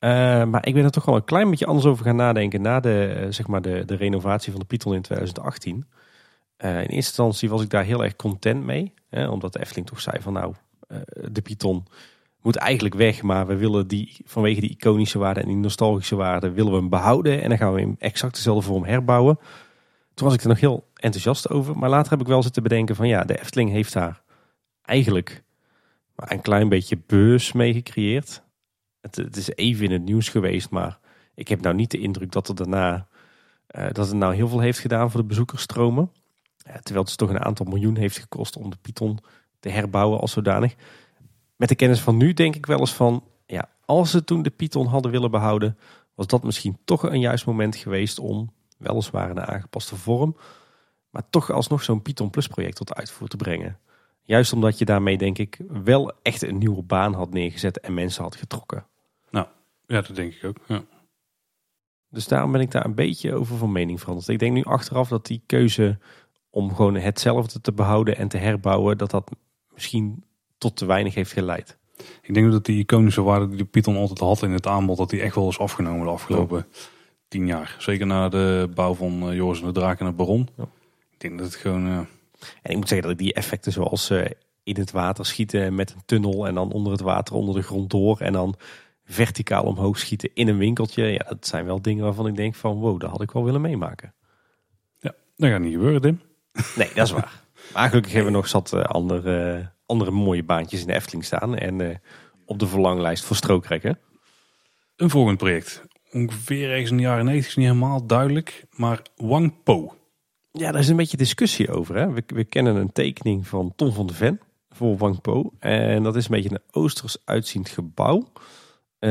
Maar ik ben er toch wel een klein beetje anders over gaan nadenken na de, zeg maar de, de renovatie van de Python in 2018. Eh, in eerste instantie was ik daar heel erg content mee. Hè, omdat de Efteling toch zei van nou, de Python moet eigenlijk weg. Maar we willen die vanwege die iconische waarde en die nostalgische waarde willen we hem behouden. En dan gaan we hem exact dezelfde vorm herbouwen. Toen was ik er nog heel enthousiast over. Maar later heb ik wel zitten bedenken van ja, de Efteling heeft daar eigenlijk maar een klein beetje beurs mee gecreëerd. Het, het is even in het nieuws geweest, maar ik heb nou niet de indruk dat er daarna eh, dat het nou heel veel heeft gedaan voor de bezoekersstromen. Terwijl het dus toch een aantal miljoen heeft gekost om de Python te herbouwen als zodanig. Met de kennis van nu denk ik wel eens van, ja, als ze toen de Python hadden willen behouden, was dat misschien toch een juist moment geweest om, weliswaar in een aangepaste vorm, maar toch alsnog zo'n Python Plus project tot uitvoer te brengen. Juist omdat je daarmee denk ik wel echt een nieuwe baan had neergezet en mensen had getrokken. Ja, dat denk ik ook. Ja. Dus daarom ben ik daar een beetje over van mening veranderd. Ik denk nu achteraf dat die keuze om gewoon hetzelfde te behouden en te herbouwen, dat dat misschien tot te weinig heeft geleid. Ik denk dat die iconische waarde die de Python altijd had in het aanbod, dat die echt wel is afgenomen de afgelopen tien jaar. Zeker na de bouw van eh, Joris en de Draak en het Baron. Ja. Ik denk dat het gewoon, eh, En ik moet zeggen dat ik die effecten zoals eh, in het water schieten met een tunnel en dan onder het water onder de grond door en dan verticaal omhoog schieten in een winkeltje. Ja, dat zijn wel dingen waarvan ik denk van wow, dat had ik wel willen meemaken. Ja, dat gaat niet gebeuren, Tim. Nee, dat is waar. Maar gelukkig hebben we nog zat andere, andere mooie baantjes in de Efteling staan. En eh, op de verlanglijst voor strookrekken. Een volgend project. Ongeveer ergens in de jaren 90 is niet helemaal duidelijk. Maar Wang Po. Ja, daar is een beetje discussie over. Hè? We, we kennen een tekening van Ton van de Ven voor Wang Po. En dat is een beetje een oosters uitziend gebouw. Eh,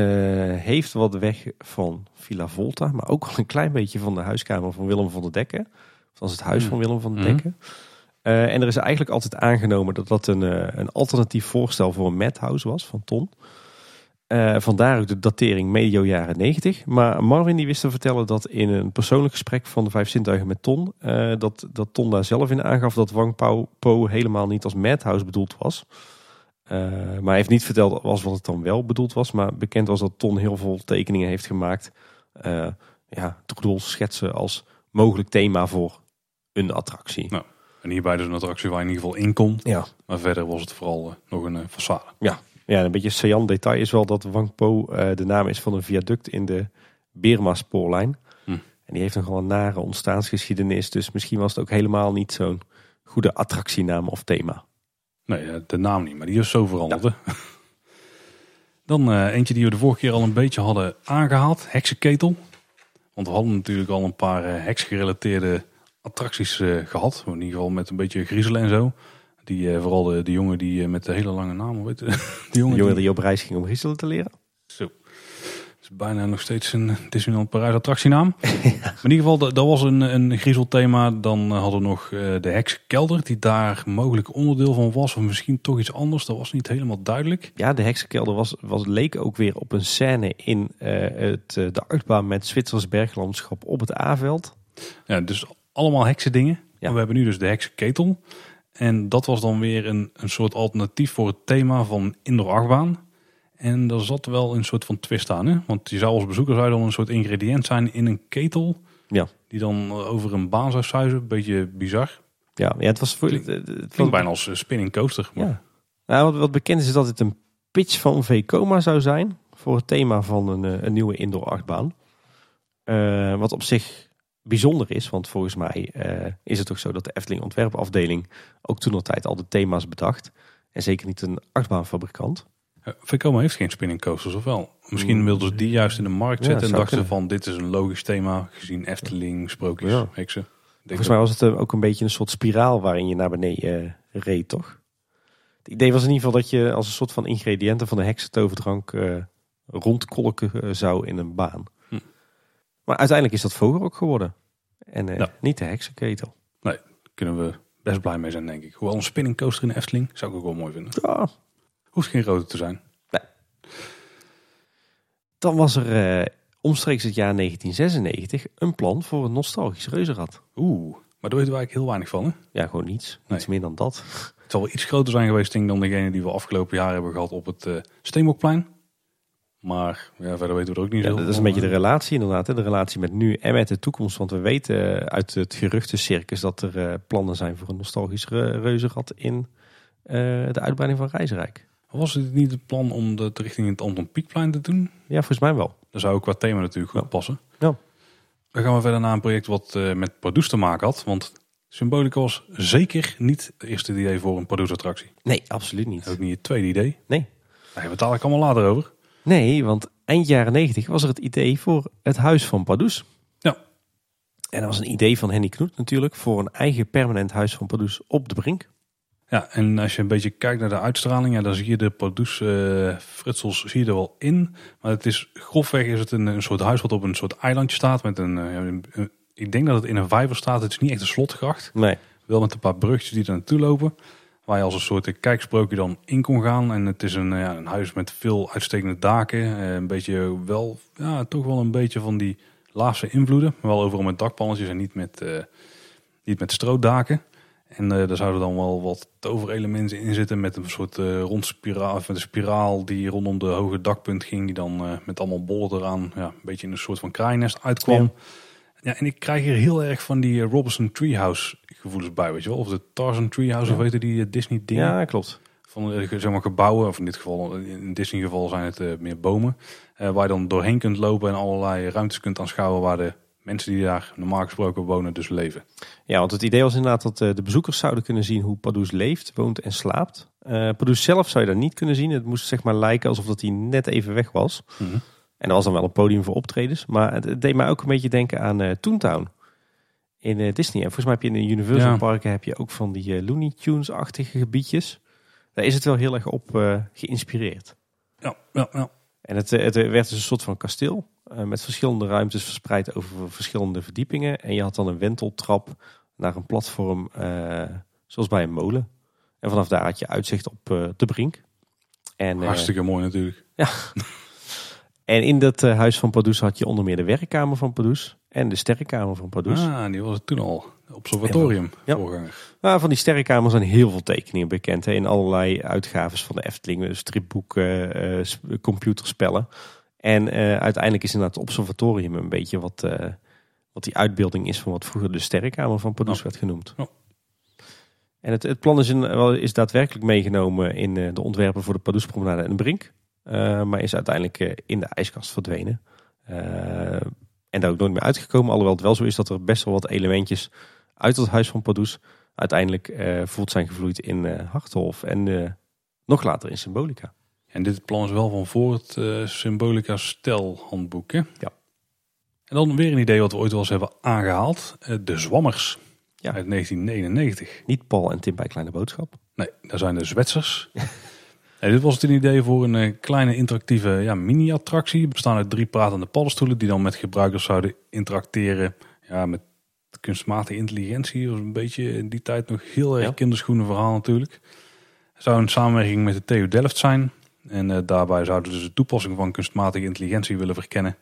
heeft wat weg van Villa Volta, maar ook wel een klein beetje van de huiskamer van Willem van der Dekken. Van het huis van Willem van der Mhm. Dekken. En er is eigenlijk altijd aangenomen dat dat een, eh, een alternatief voorstel voor een madhouse was van Ton. Eh, vandaar ook de datering medio jaren 90. Maar Marvin die wist te vertellen dat in een persoonlijk gesprek van de Vijf Zintuigen met Ton, eh, dat, dat Ton daar zelf in aangaf dat Wang Po, helemaal niet als madhouse bedoeld was. Eh, maar hij heeft niet verteld was wat het dan wel bedoeld was. Maar bekend was dat Ton heel veel tekeningen heeft gemaakt. eh ja, troedels schetsen als mogelijk thema voor een attractie. Nou. En hierbij dus een attractie waar je in ieder geval in kon. Ja. Maar verder was het vooral eh, nog een eh, façade. Ja, een beetje saillant detail is wel dat Wang Po eh, de naam is van een viaduct in de Birma spoorlijn. Hm. En die heeft nogal een nare ontstaansgeschiedenis. Dus misschien was het ook helemaal niet zo'n goede attractienaam of thema. Nee, de naam niet, maar die is zo veranderd. Dan eentje die we de vorige keer al een beetje hadden aangehaald. Heksenketel. Want we hadden natuurlijk al een paar eh, heksgerelateerde attracties eh, gehad. In ieder geval met een beetje griezelen en zo. Die, eh, vooral de, de jongen die eh, met de hele lange naam, het? Die jongen die, die op reis ging om griezelen te leren. Zo. Het is bijna nog steeds een Disneyland Parijs attractienaam. Maar in ieder geval, dat dat was een, een griezelthema. Dan hadden we nog de heksenkelder, die daar mogelijk onderdeel van was. Of misschien toch iets anders, dat was niet helemaal duidelijk. Ja, de heksenkelder was, was, leek ook weer op een scène in het, de achtbaan met Zwitsers berglandschap op het A-veld. Ja, dus allemaal heksendingen. Ja. Maar we hebben nu dus de heksenketel. En dat was dan weer een, een soort alternatief voor het thema van indoor achtbaan. En daar zat wel een soort van twist aan. Hè? Want je zou als bezoeker zou dan een soort ingrediënt zijn in een ketel. Ja. Die dan eh, over een baan zou suizen. Beetje bizar. Ja, ja het was voor, het, het was bijna als een spinning coaster. Maar Ja. Nou, wat, wat bekend is, is dat het een pitch van Vekoma zou zijn voor het thema van een, eh, een nieuwe indoor achtbaan. Eh, wat op zich bijzonder is, want volgens mij eh, is het toch zo dat de Efteling ontwerpafdeling ook toen tijd al de thema's bedacht. En zeker niet een achtbaanfabrikant. Eh, Vekoma heeft geen spinning coasters, of wel? Misschien Mm. wilden ze die juist in de markt Ja, zetten. en dachten kunnen. van, dit is een logisch thema. Gezien Efteling, sprookjes, Ja. heksen. Volgens mij was het eh, ook een beetje een soort spiraal waarin je naar beneden reed, toch? Het idee was in ieder geval dat je als een soort van ingrediënten van de heksentoverdrank eh rondkolken zou in een baan. Maar uiteindelijk is dat vogel ook geworden. En eh, Ja. niet de heksenketel. Daar kunnen we best blij mee zijn, denk ik. Hoewel een spinning coaster in de Efteling zou ik ook wel mooi vinden. Ja. Hoeft geen rode te zijn. Dan was er eh, omstreeks het jaar 1996 een plan voor een nostalgisch reuzenrad. Oeh, maar daar weten we eigenlijk heel weinig van. Hè? Ja, gewoon niets. Nee. Niets meer dan dat. Het zal wel iets groter zijn geweest denk ik, dan degene die we afgelopen jaar hebben gehad op het eh Steenbokplein. Maar ja, verder weten we er ook niet Ja, zo dat is een beetje de relatie inderdaad. Hè? De relatie met nu en met de toekomst. Want we weten uit het geruchtencircus dat er eh, plannen zijn voor een nostalgisch re- reuzenrad in eh, de uitbreiding van Reizenrijk. Was het niet het plan om dat richting het Anton Pieckplein te doen? Ja, volgens mij wel. Dat zou ook qua thema natuurlijk goed Ja. passen. Ja. Dan gaan we verder naar een project wat eh, met Produce te maken had. Want Symbolica was zeker niet het eerste idee voor een Produce attractie. Nee, absoluut niet. Ook niet het tweede idee. Nee. Daar hebben we het allemaal later over. Nee, want eind jaren 90 was er het idee voor het huis van Pardoes. Ja. En dat was een idee van Henny Knoet natuurlijk voor een eigen permanent huis van Pardoes op de Brink. Ja, en als je een beetje kijkt naar de uitstraling, ja, dan zie je de Produce eh, fritsels zie je er wel in. Maar het is grofweg is het een, een soort huis wat op een soort eilandje staat. Met een, eh, ja, een- een- ik denk dat het in een vijver staat. Het is niet echt een slotgracht. Nee. Wel met een paar brugjes die er naartoe lopen. Waar je als een soort kijksprookje dan in kon gaan. En het is een, eh, ja, een huis met veel uitstekende daken. Eh, een beetje wel, ja, toch wel een beetje van die laagste invloeden. Maar wel overal met dakpannetjes en niet met, eh, niet met strootdaken. En eh daar zouden dan wel wat toverelementen in zitten met een soort eh rond spiraal, of een spiraal die rondom de hoge dakpunt ging. Die dan met allemaal bollen eraan ja, een beetje in een soort van kraaiennest uitkwam. En ik krijg hier heel erg van die eh, Robinson Treehouse gevoelens bij, weet je wel. Of de Tarzan Treehouse, Ja. of weten die eh, Disney dingen. Ja, klopt. Van eh, zeg maar, gebouwen, of in dit geval, in Disney geval zijn het meer bomen. waar je dan doorheen kunt lopen en allerlei ruimtes kunt aanschouwen waar de mensen die daar normaal gesproken wonen dus leven. Ja, want het idee was inderdaad dat de bezoekers zouden kunnen zien hoe Pardoes leeft, woont en slaapt. Pardoes zelf zou je daar niet kunnen zien. Het moest zeg maar lijken alsof dat hij net even weg was. Mhm. En er was dan wel een podium voor optredens. Maar het, deed mij ook een beetje denken aan eh Toontown in eh, Disney. En volgens mij heb je in de Universal Ja. parken heb je ook van die eh, Looney Tunes-achtige gebiedjes. Daar is het wel heel erg op geïnspireerd. Ja, ja, ja. En het, het werd dus een soort van kasteel. met verschillende ruimtes verspreid over verschillende verdiepingen. En je had dan een wenteltrap naar een platform zoals bij een molen. En vanaf daar had je uitzicht op de brink. En, Hartstikke mooi natuurlijk. en in dat eh, huis van Pardoes had je onder meer de werkkamer van Pardoes. En de sterrenkamer van Pardoes. Ah, die was het toen al. Observatorium, Ja. voorganger. Maar van die sterrenkamers zijn heel veel tekeningen bekend. Hè, in allerlei uitgaves van de Efteling. dus Stripboeken, s- computerspellen. En eh, uiteindelijk is inderdaad het observatorium een beetje wat, wat die uitbeelding is van wat vroeger de sterrenkamer van Pardoes Ja. werd genoemd. En het, het plan is, in, is daadwerkelijk meegenomen in de ontwerpen voor de Pardoespromenade en de Brink. Eh, maar is uiteindelijk eh, in de ijskast verdwenen. Eh, en daar ook nooit meer uitgekomen. Alhoewel het wel zo is dat er best wel wat elementjes uit het huis van Pardoes uiteindelijk voort zijn gevloeid in Harthof. En nog later in Symbolica. En dit plan is wel van voor het Symbolica stelhandboek. Hè? Ja. En dan weer een idee wat we ooit wel eens hebben aangehaald. Eh, de Zwammers Ja. uit 1999. Niet Paul en Tim bij Kleine Boodschap. Nee, daar zijn de Zwetsers. Dit was het een idee voor een eh, kleine interactieve ja, mini-attractie. Bestaan uit drie pratende paddenstoelen die dan met gebruikers zouden interacteren. Ja, met kunstmatige intelligentie. Dat was een beetje in die tijd nog heel erg Ja. kinderschoenen verhaal natuurlijk. Het zou een samenwerking met de TU Delft zijn. En eh, daarbij zouden we dus de toepassing van kunstmatige intelligentie willen verkennen.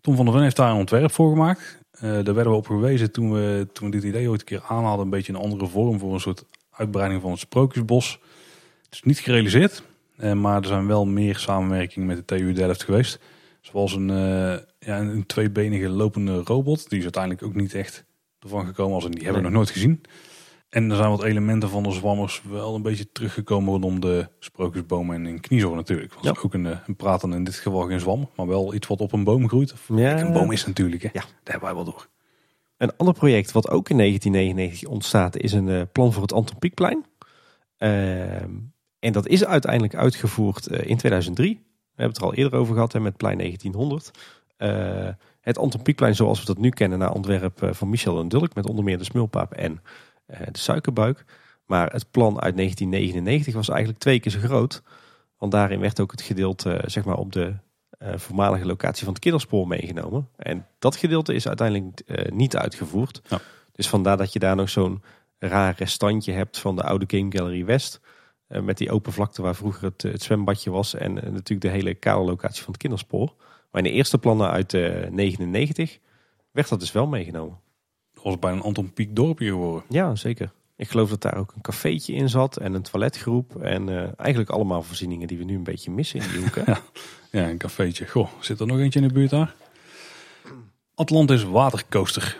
Tom van der Ven heeft daar een ontwerp voor gemaakt. Eh, daar werden we op gewezen toen we, toen we dit idee ooit een keer aanhaalden. Een beetje een andere vorm voor een soort uitbreiding van het Sprookjesbos. Het is niet gerealiseerd, maar er zijn wel meer samenwerkingen met de TU Delft geweest. Zoals een, eh, ja, een, tweebenige lopende robot. Die is uiteindelijk ook niet echt ervan gekomen. Als in, die hebben we nog nooit gezien. En er zijn wat elementen van de zwammers wel een beetje teruggekomen rondom de sprookjesbomen en in Kniezoor natuurlijk. Was Ja. ook een, eh, een in dit geval geen zwam, maar wel iets wat op een boom groeit. Of, Ja. Een boom is natuurlijk, hè. Ja. daar hebben wij wel door. Een ander project wat ook in 1999 ontstaat is een eh, plan voor het Anton Pieckplein. Ehm, en dat is uiteindelijk uitgevoerd eh, in 2003. We hebben het er al eerder over gehad hè, met plein 1900. Eh, het Anton Pieckplein zoals we dat nu kennen naar ontwerp eh, van Michel en Dulk. Met onder meer de smulpaap en de suikerbuik. Maar het plan uit 1999 was eigenlijk twee keer zo groot. Want daarin werd ook het gedeelte zeg maar op de voormalige locatie van het kinderspoor meegenomen. En dat gedeelte is uiteindelijk niet uitgevoerd. Ja. Dus vandaar dat je daar nog zo'n raar restantje hebt van de oude Game Gallery West. Eh, met die open vlakte waar vroeger het, eh, het zwembadje was. En eh, natuurlijk de hele kale locatie van het kinderspoor. Maar in de eerste plannen uit eh 99 werd dat dus wel meegenomen. Dat was bijna een Anton Pieck dorpje geworden. Ja, zeker. Ik geloof dat daar ook een cafeetje in zat en een toiletgroep. En eigenlijk allemaal voorzieningen die we nu een beetje missen in die hoek. hè? Ja, een cafeetje. Goh, zit er nog eentje in de buurt daar? Atlantis Watercoaster.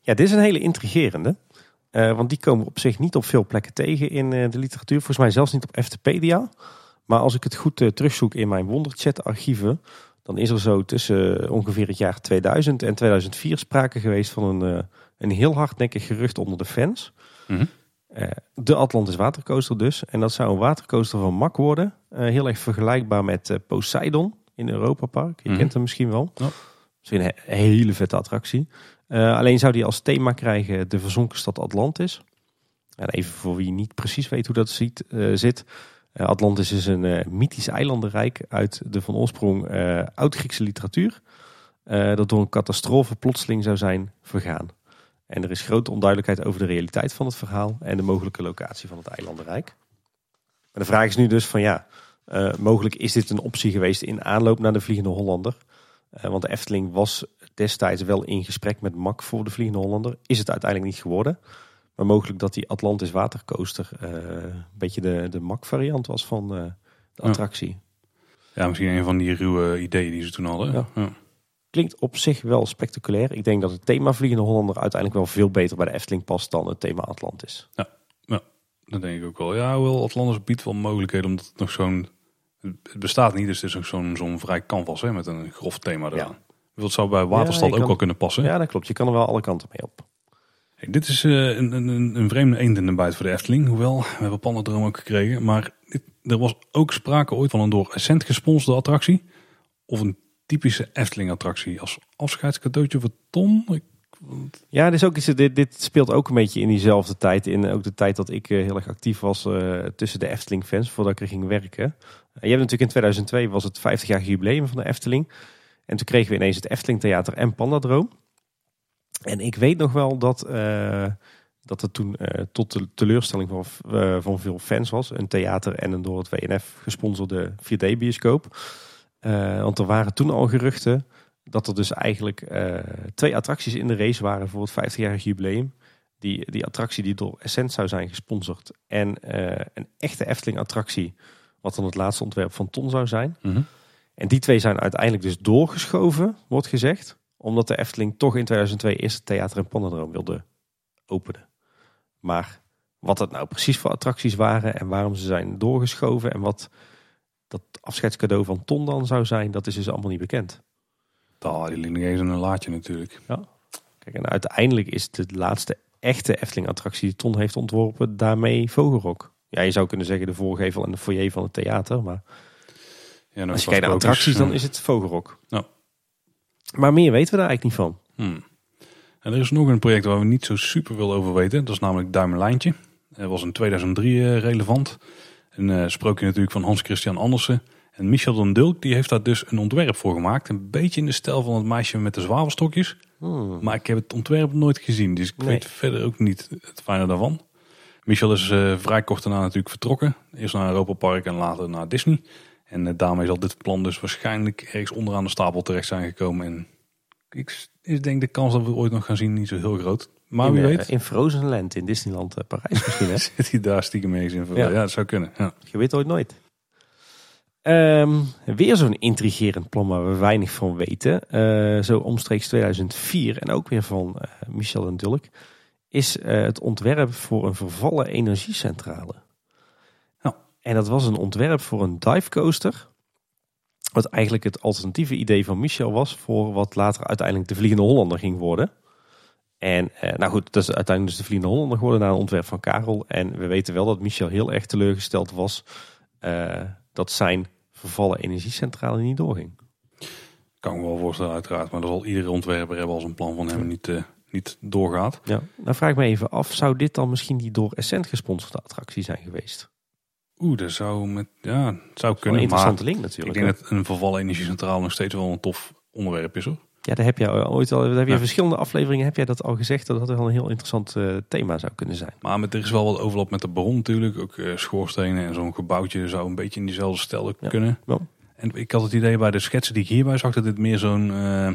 Ja, dit is een hele intrigerende. Eh, want die komen op zich niet op veel plekken tegen in eh, de literatuur. Volgens mij zelfs niet op Eftepedia. Maar als ik het goed eh, terugzoek in mijn Wonderchat-archieven... dan is er zo tussen ongeveer het jaar 2000 en 2004 sprake geweest van een, een heel hardnekkig gerucht onder de fans. Mhm. De Atlantis Watercoaster dus. En dat zou een watercoaster van Mak worden. Heel erg vergelijkbaar met Poseidon in Europa Park. Je Mhm. kent hem misschien wel. Ja. Weer een he- hele vette attractie. Eh, alleen zou die als thema krijgen de verzonken stad Atlantis. En even voor wie niet precies weet hoe dat ziet, eh, zit. Eh, Atlantis is een mythisch eilandenrijk uit de van oorsprong oud-Griekse literatuur. dat door een catastrofe plotseling zou zijn vergaan. En er is grote onduidelijkheid over de realiteit van het verhaal en de mogelijke locatie van het eilandenrijk. Maar de vraag is nu dus van ja, mogelijk is dit een optie geweest in aanloop naar de Vliegende Hollander. Want de Efteling was destijds wel in gesprek met MAC voor de Vliegende Hollander. Is het uiteindelijk niet geworden. Maar mogelijk dat die Atlantis Watercoaster eh, een beetje de, de MAC variant was van eh, de Ja. attractie. Ja, misschien een van die ruwe ideeën die ze toen hadden. Ja. Ja. klinkt op zich wel spectaculair. Ik denk dat het thema Vliegende Hollander uiteindelijk wel veel beter bij de Efteling past dan het thema Atlantis. Dat denk ik ook wel. Ja, wel Atlantis biedt wel mogelijkheden omdat het nog zo'n... Het bestaat niet, dus het is ook zo'n zo'n vrij canvas hè, met een grof thema eraan. Dat zou bij Waterstad je ook kan- wel kunnen passen. Ja, dat klopt. Je kan er wel alle kanten mee op. Hey, dit is eh, een, een, een, vreemde eend in de bijt voor de Efteling. Hoewel, we hebben Pandadroom ook gekregen. Maar dit, er was ook sprake ooit van een door Essent gesponsorde attractie. Of een typische Efteling attractie. Als afscheidscadeautje voor Ton. Ik, Ja, dit, is ook iets, dit, dit speelt ook een beetje in diezelfde tijd. In ook de tijd dat ik eh, heel erg actief was eh, tussen de Efteling-fans, voordat ik er ging werken. En je hebt natuurlijk in 2002 was het 50-jarig jubileum van de Efteling. En toen kregen we ineens het Efteling Theater en Pandadroom. En ik weet nog wel dat, eh, dat het toen eh, tot de teleurstelling van, eh, van veel fans was. Een theater en een door het WNF gesponsorde 4D-bioscoop. Eh, want er waren toen al geruchten dat er dus eigenlijk twee attracties in de race waren voor het 50-jarig jubileum. Die, die attractie die door Essent zou zijn gesponsord. En een echte Efteling-attractie, wat dan het laatste ontwerp van Ton zou zijn. En die twee zijn uiteindelijk dus doorgeschoven, wordt gezegd. Omdat de Efteling toch in 2002 eerst het Theater en Pandadroom wilde openen. Maar wat het nou precies voor attracties waren en waarom ze zijn doorgeschoven... en wat dat afscheidscadeau van Ton dan zou zijn, dat is dus allemaal niet bekend. Ah, die ligt nog eens in een laadje natuurlijk. Kijk, en uiteindelijk is de laatste echte Efteling-attractie die Ton heeft ontworpen daarmee Vogelrok. Ja, je zou kunnen zeggen de voorgevel en de foyer van het theater, maar Nog als je kijkt naar attracties, dan is het Vogelrok. Maar meer weten we daar eigenlijk niet van. Hmm. En er is nog een project waar we niet zo super veel over weten. Dat is namelijk Duimenlijntje. Dat was in 2003 eh, relevant. Een eh, sprookje natuurlijk van Hans Christian Andersen. En Michel den Dulk die heeft daar dus een ontwerp voor gemaakt. Een beetje in de stijl van het meisje met de zwavelstokjes. Maar ik heb het ontwerp nooit gezien. Dus ik Nee. weet verder ook niet het fijne daarvan. Michel is eh, vrij kort daarna natuurlijk vertrokken. Eerst naar Europa Park en later naar Disney. En eh, daarmee zal dit plan dus waarschijnlijk ergens onderaan de stapel terecht zijn gekomen. En ik is denk de kans dat we het ooit nog gaan zien niet zo heel groot. Maar in, wie eh, weet in Frozenland in Disneyland eh, Parijs misschien. Hè? zit hij daar stiekem mee in. Ja. Ja. dat zou kunnen. Ja. Je weet ooit nooit. Ehm, weer zo'n intrigerend plan waar we weinig van weten. Zo omstreeks 2004 en ook weer van Michel en Dulk. Is het ontwerp voor een vervallen energiecentrale. En dat was een ontwerp voor een divecoaster. Wat eigenlijk het alternatieve idee van Michel was voor wat later uiteindelijk de Vliegende Hollander ging worden. En eh, nou goed, dat is uiteindelijk dus de Vliegende Hollander geworden na een ontwerp van Karel. En we weten wel dat Michel heel erg teleurgesteld was eh, dat zijn vervallen energiecentrale niet doorging. Kan ik me wel voorstellen uiteraard. Maar dat zal iedere ontwerper hebben als een plan van hem niet, eh, niet doorgaat. Ja. Nou vraag ik me even af, zou dit dan misschien die door Essent gesponsorde attractie zijn geweest? Oeh, dat zou, met, ja, het zou Een kunnen. Maar interessante link ik natuurlijk. denk hè? dat een vervallen energiecentrale nog steeds wel een tof onderwerp is hoor. Ja, daar heb je ooit al, daar heb je Ja. verschillende afleveringen heb jij dat al gezegd dat dat wel een heel interessant eh, thema zou kunnen zijn. Maar met, er is wel wat overlap met de bron natuurlijk. Ook eh, schoorstenen en zo'n gebouwtje zou een beetje in diezelfde stijl Ja. kunnen. Ja. En ik had het idee bij de schetsen die ik hierbij zag dat dit meer zo'n, eh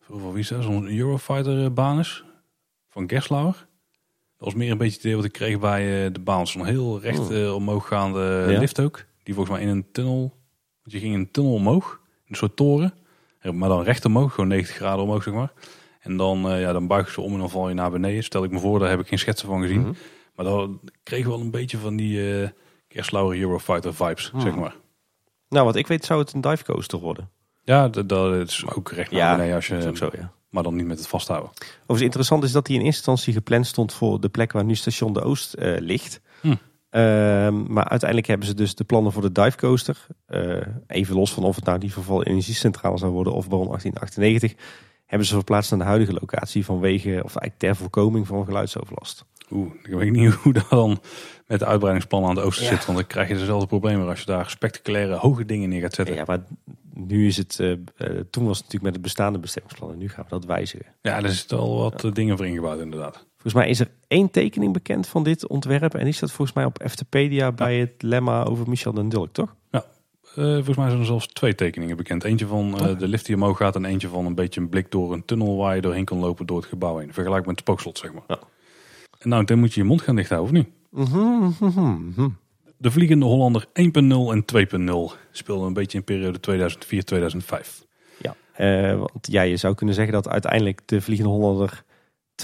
voor wie is dat? Zo'n Eurofighter eh, baan is. Van Gerslauer. Was meer een beetje het idee wat ik kreeg bij eh, de baan. Zo'n heel recht Oh. eh, omhooggaande Ja. lift ook. Die volgens mij in een tunnel, want je ging in een tunnel omhoog. Een soort toren. Maar dan recht omhoog, gewoon 90 graden omhoog zeg maar. En dan, eh, ja, dan buig je ze om en dan val je naar beneden. Stel ik me voor, daar heb ik geen schetsen van gezien. Mhm. Maar dan kreeg wel een beetje van die eh Gerslauer Eurofighter vibes, Hmm. zeg maar. Nou, wat ik weet zou het een divecoaster worden. Ja, dat, dat is ook recht naar Ja, beneden als Dat is je, ook zo, ja. Maar dan niet met het vasthouden. Overigens interessant is dat hij in eerste instantie gepland stond voor de plek waar nu station de Oost eh, ligt. Hm. Ehm, maar uiteindelijk hebben ze dus de plannen voor de divecoaster, eh even los van of het nou die vervallen energiecentrale zou worden of Baron 1898, hebben ze verplaatst naar de huidige locatie vanwege, of eigenlijk ter voorkoming van geluidsoverlast. Oeh, ik weet niet hoe dat dan met de uitbreidingsplannen aan de oosten Ja. zit. Want dan krijg je dezelfde problemen als je daar spectaculaire hoge dingen neer gaat zetten. Ja, maar nu is het, eh, eh, toen was het natuurlijk met het bestaande bestemmingsplan en nu gaan we dat wijzigen. Ja, er zitten al wat eh, dingen voor ingebouwd inderdaad. Volgens mij is er één tekening bekend van dit ontwerp en die staat volgens mij op Eftepedia bij het lemma over Michel den Dulk, toch? Eh, volgens mij zijn er zelfs twee tekeningen bekend. Eentje van Oh. de lift die omhoog gaat en eentje van een beetje een blik door een tunnel waar je doorheen kan lopen door het gebouw heen. Vergelijk met het spookslot, zeg maar. Ja. En nou, dan moet je je mond gaan dichthouden, of niet? De Vliegende Hollander 1.0 en 2.0 speelden een beetje in periode 2004-2005. Ja. Eh, want ja, je zou kunnen zeggen dat uiteindelijk de Vliegende Hollander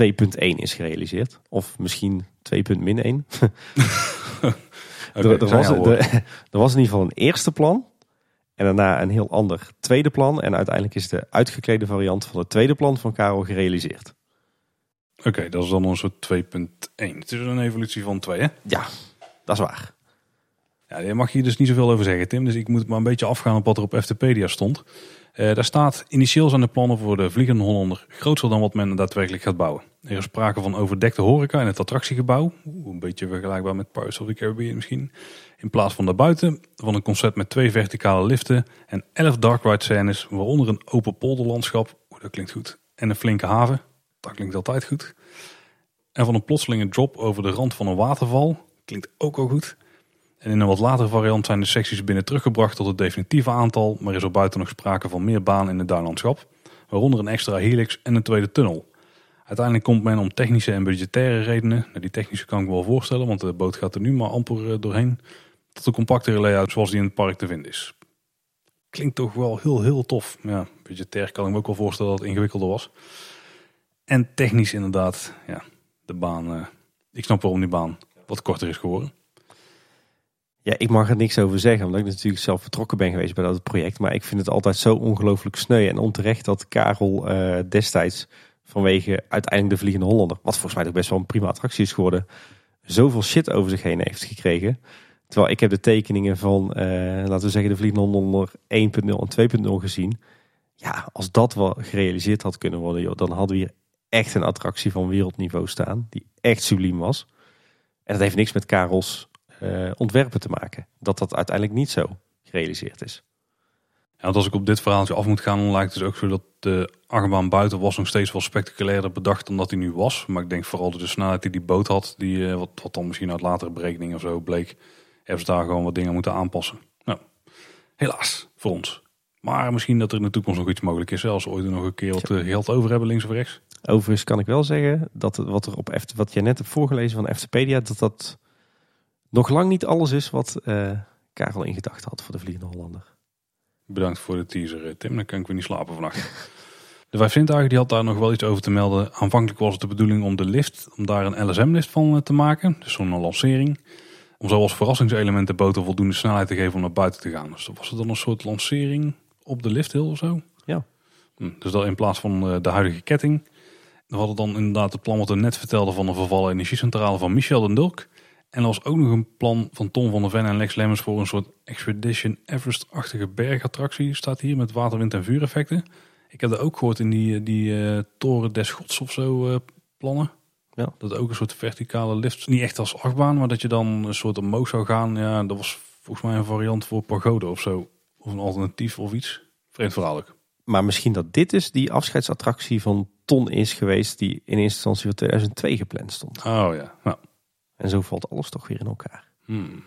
2.1 is gerealiseerd. Of misschien 2.1. Oké, er, er, was, er, er was in ieder geval een eerste plan. En daarna een heel ander tweede plan. En uiteindelijk is de uitgeklede variant van het tweede plan van Karel gerealiseerd. Oké, dat is dan onze 2.1. Het is een evolutie van 2, hè? Ja, dat is waar. Ja, daar mag je dus niet zoveel over zeggen, Tim. Dus ik moet maar een beetje afgaan op wat er op FTpedia stond. Eh, daar staat, initieel zijn de plannen voor de Vliegende Hollander groter dan wat men daadwerkelijk gaat bouwen. Er is sprake van overdekte horeca in het attractiegebouw. Oeh, een beetje vergelijkbaar met Pirates of the Caribbean misschien. In plaats van daarbuiten, van een concept met twee verticale liften en elf dark ride scènes, waaronder een open polderlandschap. Oeh, dat klinkt goed. En een flinke haven. Dat klinkt altijd goed. En van een plotselinge drop over de rand van een waterval. Klinkt ook al goed. En in een wat latere variant zijn de secties binnen teruggebracht tot het definitieve aantal, maar is er buiten nog sprake van meer banen in het duinlandschap, waaronder een extra helix en een tweede tunnel. Uiteindelijk komt men om technische en budgettaire redenen, nou die technische kan ik me wel voorstellen, want de boot gaat er nu maar amper eh, doorheen, tot een compactere layout zoals die in het park te vinden is. Klinkt toch wel heel, heel tof. Ja, budgetair kan ik me ook wel voorstellen dat het ingewikkelder was. En technisch inderdaad, ja, de baan, eh, ik snap waarom die baan wat korter is geworden. Ja, ik mag er niks over zeggen, omdat ik natuurlijk zelf betrokken ben geweest bij dat project. Maar ik vind het altijd zo ongelooflijk sneu en onterecht dat Karel eh, destijds vanwege uiteindelijk de Vliegende Hollander, wat volgens mij toch best wel een prima attractie is geworden, zoveel shit over zich heen heeft gekregen. Terwijl ik heb de tekeningen van, eh, laten we zeggen, de Vliegende Hollander 1.0 en 2.0 gezien. Ja, als dat wel gerealiseerd had kunnen worden, joh, dan hadden we hier echt een attractie van wereldniveau staan, die echt subliem was. En dat heeft niks met Karels eh, ontwerpen te maken. Dat dat uiteindelijk niet zo gerealiseerd is. Ja, want als ik op dit verhaaltje af moet gaan, dan lijkt het dus ook zo dat de achtbaan buiten was nog steeds wel spectaculairder bedacht dan dat hij nu was. Maar ik denk vooral dat de snelheid die die boot had, die, eh, wat, wat dan misschien uit latere berekeningen of zo bleek, hebben ze daar gewoon wat dingen moeten aanpassen. Nou, helaas voor ons. Maar misschien dat er in de toekomst nog iets mogelijk is. Als we ooit nog een keer wat eh, geld over hebben, links of rechts. Overigens kan ik wel zeggen dat wat er op F, wat jij net hebt voorgelezen van Eftepedia, dat dat nog lang niet alles is wat eh, Karel in gedachten had voor de Vliegende Hollander. Bedankt voor de teaser, eh, Tim. Dan kan ik weer niet slapen vannacht. De Vijf Zintuigen die had daar nog wel iets over te melden. Aanvankelijk was het de bedoeling om de lift, om daar een LSM-lift van eh, te maken. Dus zo'n lancering. Om zo als verrassingselement de boot voldoende snelheid te geven om naar buiten te gaan. Dus was het dan een soort lancering op de lifthill of zo? Ja. Hm, Dus dat in plaats van de huidige ketting. We hadden dan inderdaad het plan wat we net vertelden van de vervallen energiecentrale van Michel den Dulk. En er was ook nog een plan van Tom van der Ven en Lex Lemmers voor een soort Expedition Everest-achtige bergattractie. Staat hier met water, wind en vuureffecten. Ik heb dat ook gehoord in die, die eh, Toren des Gods of zo eh, plannen. Ja. Dat ook een soort verticale lift, niet echt als achtbaan, maar dat je dan een soort omhoog zou gaan. Ja, dat was volgens mij een variant voor pagode of zo. Of een alternatief of iets. Vreemd verhaal ook. Maar misschien dat dit dus die afscheidsattractie van Ton is geweest die in eerste instantie voor 2002 gepland stond. Oh ja, nou. En zo valt alles toch weer in elkaar. Hmm.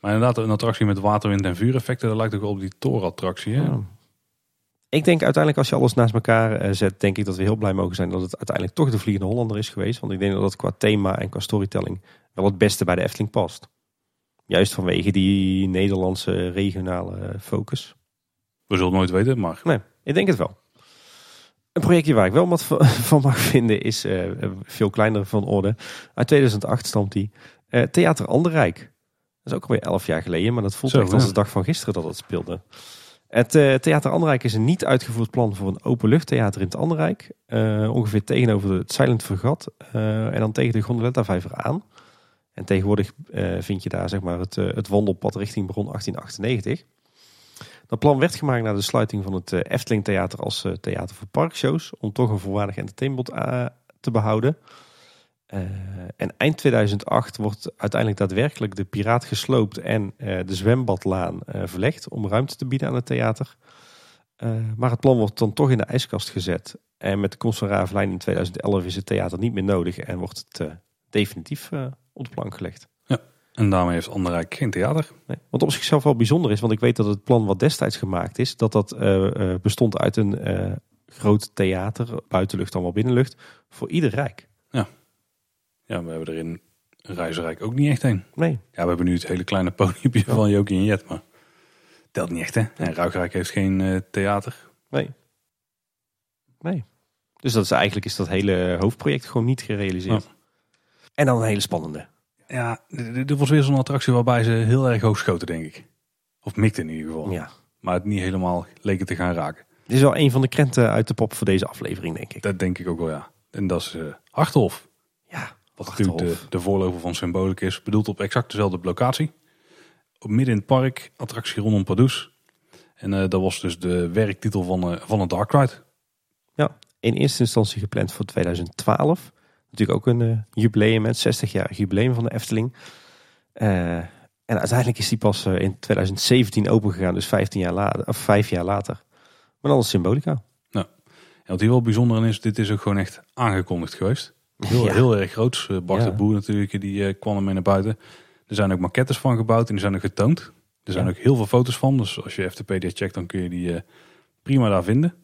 Maar inderdaad, een attractie met water, wind en vuureffecten, dat lijkt ook wel op die torenattractie. Hè? Ja. Ik denk uiteindelijk als je alles naast elkaar eh, zet, denk ik dat we heel blij mogen zijn dat het uiteindelijk toch de Vliegende Hollander is geweest. Want ik denk dat dat qua thema en qua storytelling wel het beste bij de Efteling past. Juist vanwege die Nederlandse regionale focus. We zullen het nooit weten, maar Nee, ik denk het wel. Een projectje waar ik wel wat van mag vinden is eh, veel kleiner van orde. Uit 2008 stamt die. Eh, Theater Anderrijk. Dat is ook alweer elf jaar geleden, maar dat voelt Zo, echt als de dag van gisteren dat het speelde. Het eh, Theater Anderrijk is een niet uitgevoerd plan voor een openluchttheater in het Anderrijk. Ongeveer tegenover het Silent Vergat en dan tegen de Gondoletta Vijver aan. En tegenwoordig vind je daar zeg maar, het, het wandelpad richting Bron 1898. Dat plan werd gemaakt na de sluiting van het eh, Efteling Theater als eh, theater voor parkshows. Om toch een volwaardig entertainment eh, te behouden. Eh, en eind 2008 wordt uiteindelijk daadwerkelijk de Piraat gesloopt en de zwembadlaan eh, verlegd om ruimte te bieden aan het theater. Maar het plan wordt dan toch in de ijskast gezet. En met de komst van in 2011 is het theater niet meer nodig en wordt het definitief op de plank gelegd. En daarmee heeft Anderrijk geen theater. Nee. Wat op zichzelf wel bijzonder is, want ik weet dat het plan wat destijds gemaakt is, dat dat eh, eh, bestond uit een eh, groot theater, buitenlucht dan wel binnenlucht, voor ieder rijk. Ja, we hebben er in Reizenrijk ook niet echt een. Nee, Ja, we hebben nu het hele kleine podiumpje van Jokie en Jet, maar telt niet echt hè. En Ruigrijk heeft geen theater. Nee. Nee. Dus dat is eigenlijk is dat hele hoofdproject gewoon niet gerealiseerd. En dan een hele spannende. Ja, dit was weer zo'n attractie waarbij ze heel erg hoog schoten, denk ik. Of mikten in ieder geval. Ja. Maar het niet helemaal leken te gaan raken. Dit is wel een van de krenten uit de pop voor deze aflevering, denk ik. Dat denk ik ook wel, ja. En dat is Harthof. Ja, Wat Harthof. natuurlijk de, de voorloper van Symbolic is. Bedoeld op exact dezelfde locatie. Op midden in het park, attractie rondom Pardoes. En eh, dat was dus de werktitel van, eh van een Dark Ride. in eerste instantie gepland voor 2012. Natuurlijk ook een eh, jubileum, het 60 jaar jubileum van de Efteling. Eh, en uiteindelijk is die pas eh, in 2017 opengegaan, dus 15 jaar later, of 5 jaar later. Maar is symbolica. En wat hier wel bijzonder aan is, dit is ook gewoon echt aangekondigd geweest. Heel, Ja. heel erg groot. Bart Ja. de Boer natuurlijk, die kwam ermee naar buiten. Er zijn ook maquettes van gebouwd en die zijn ook getoond. Er zijn Ja. ook heel veel foto's van. Dus als je FTPD checkt, dan kun je die prima daar vinden.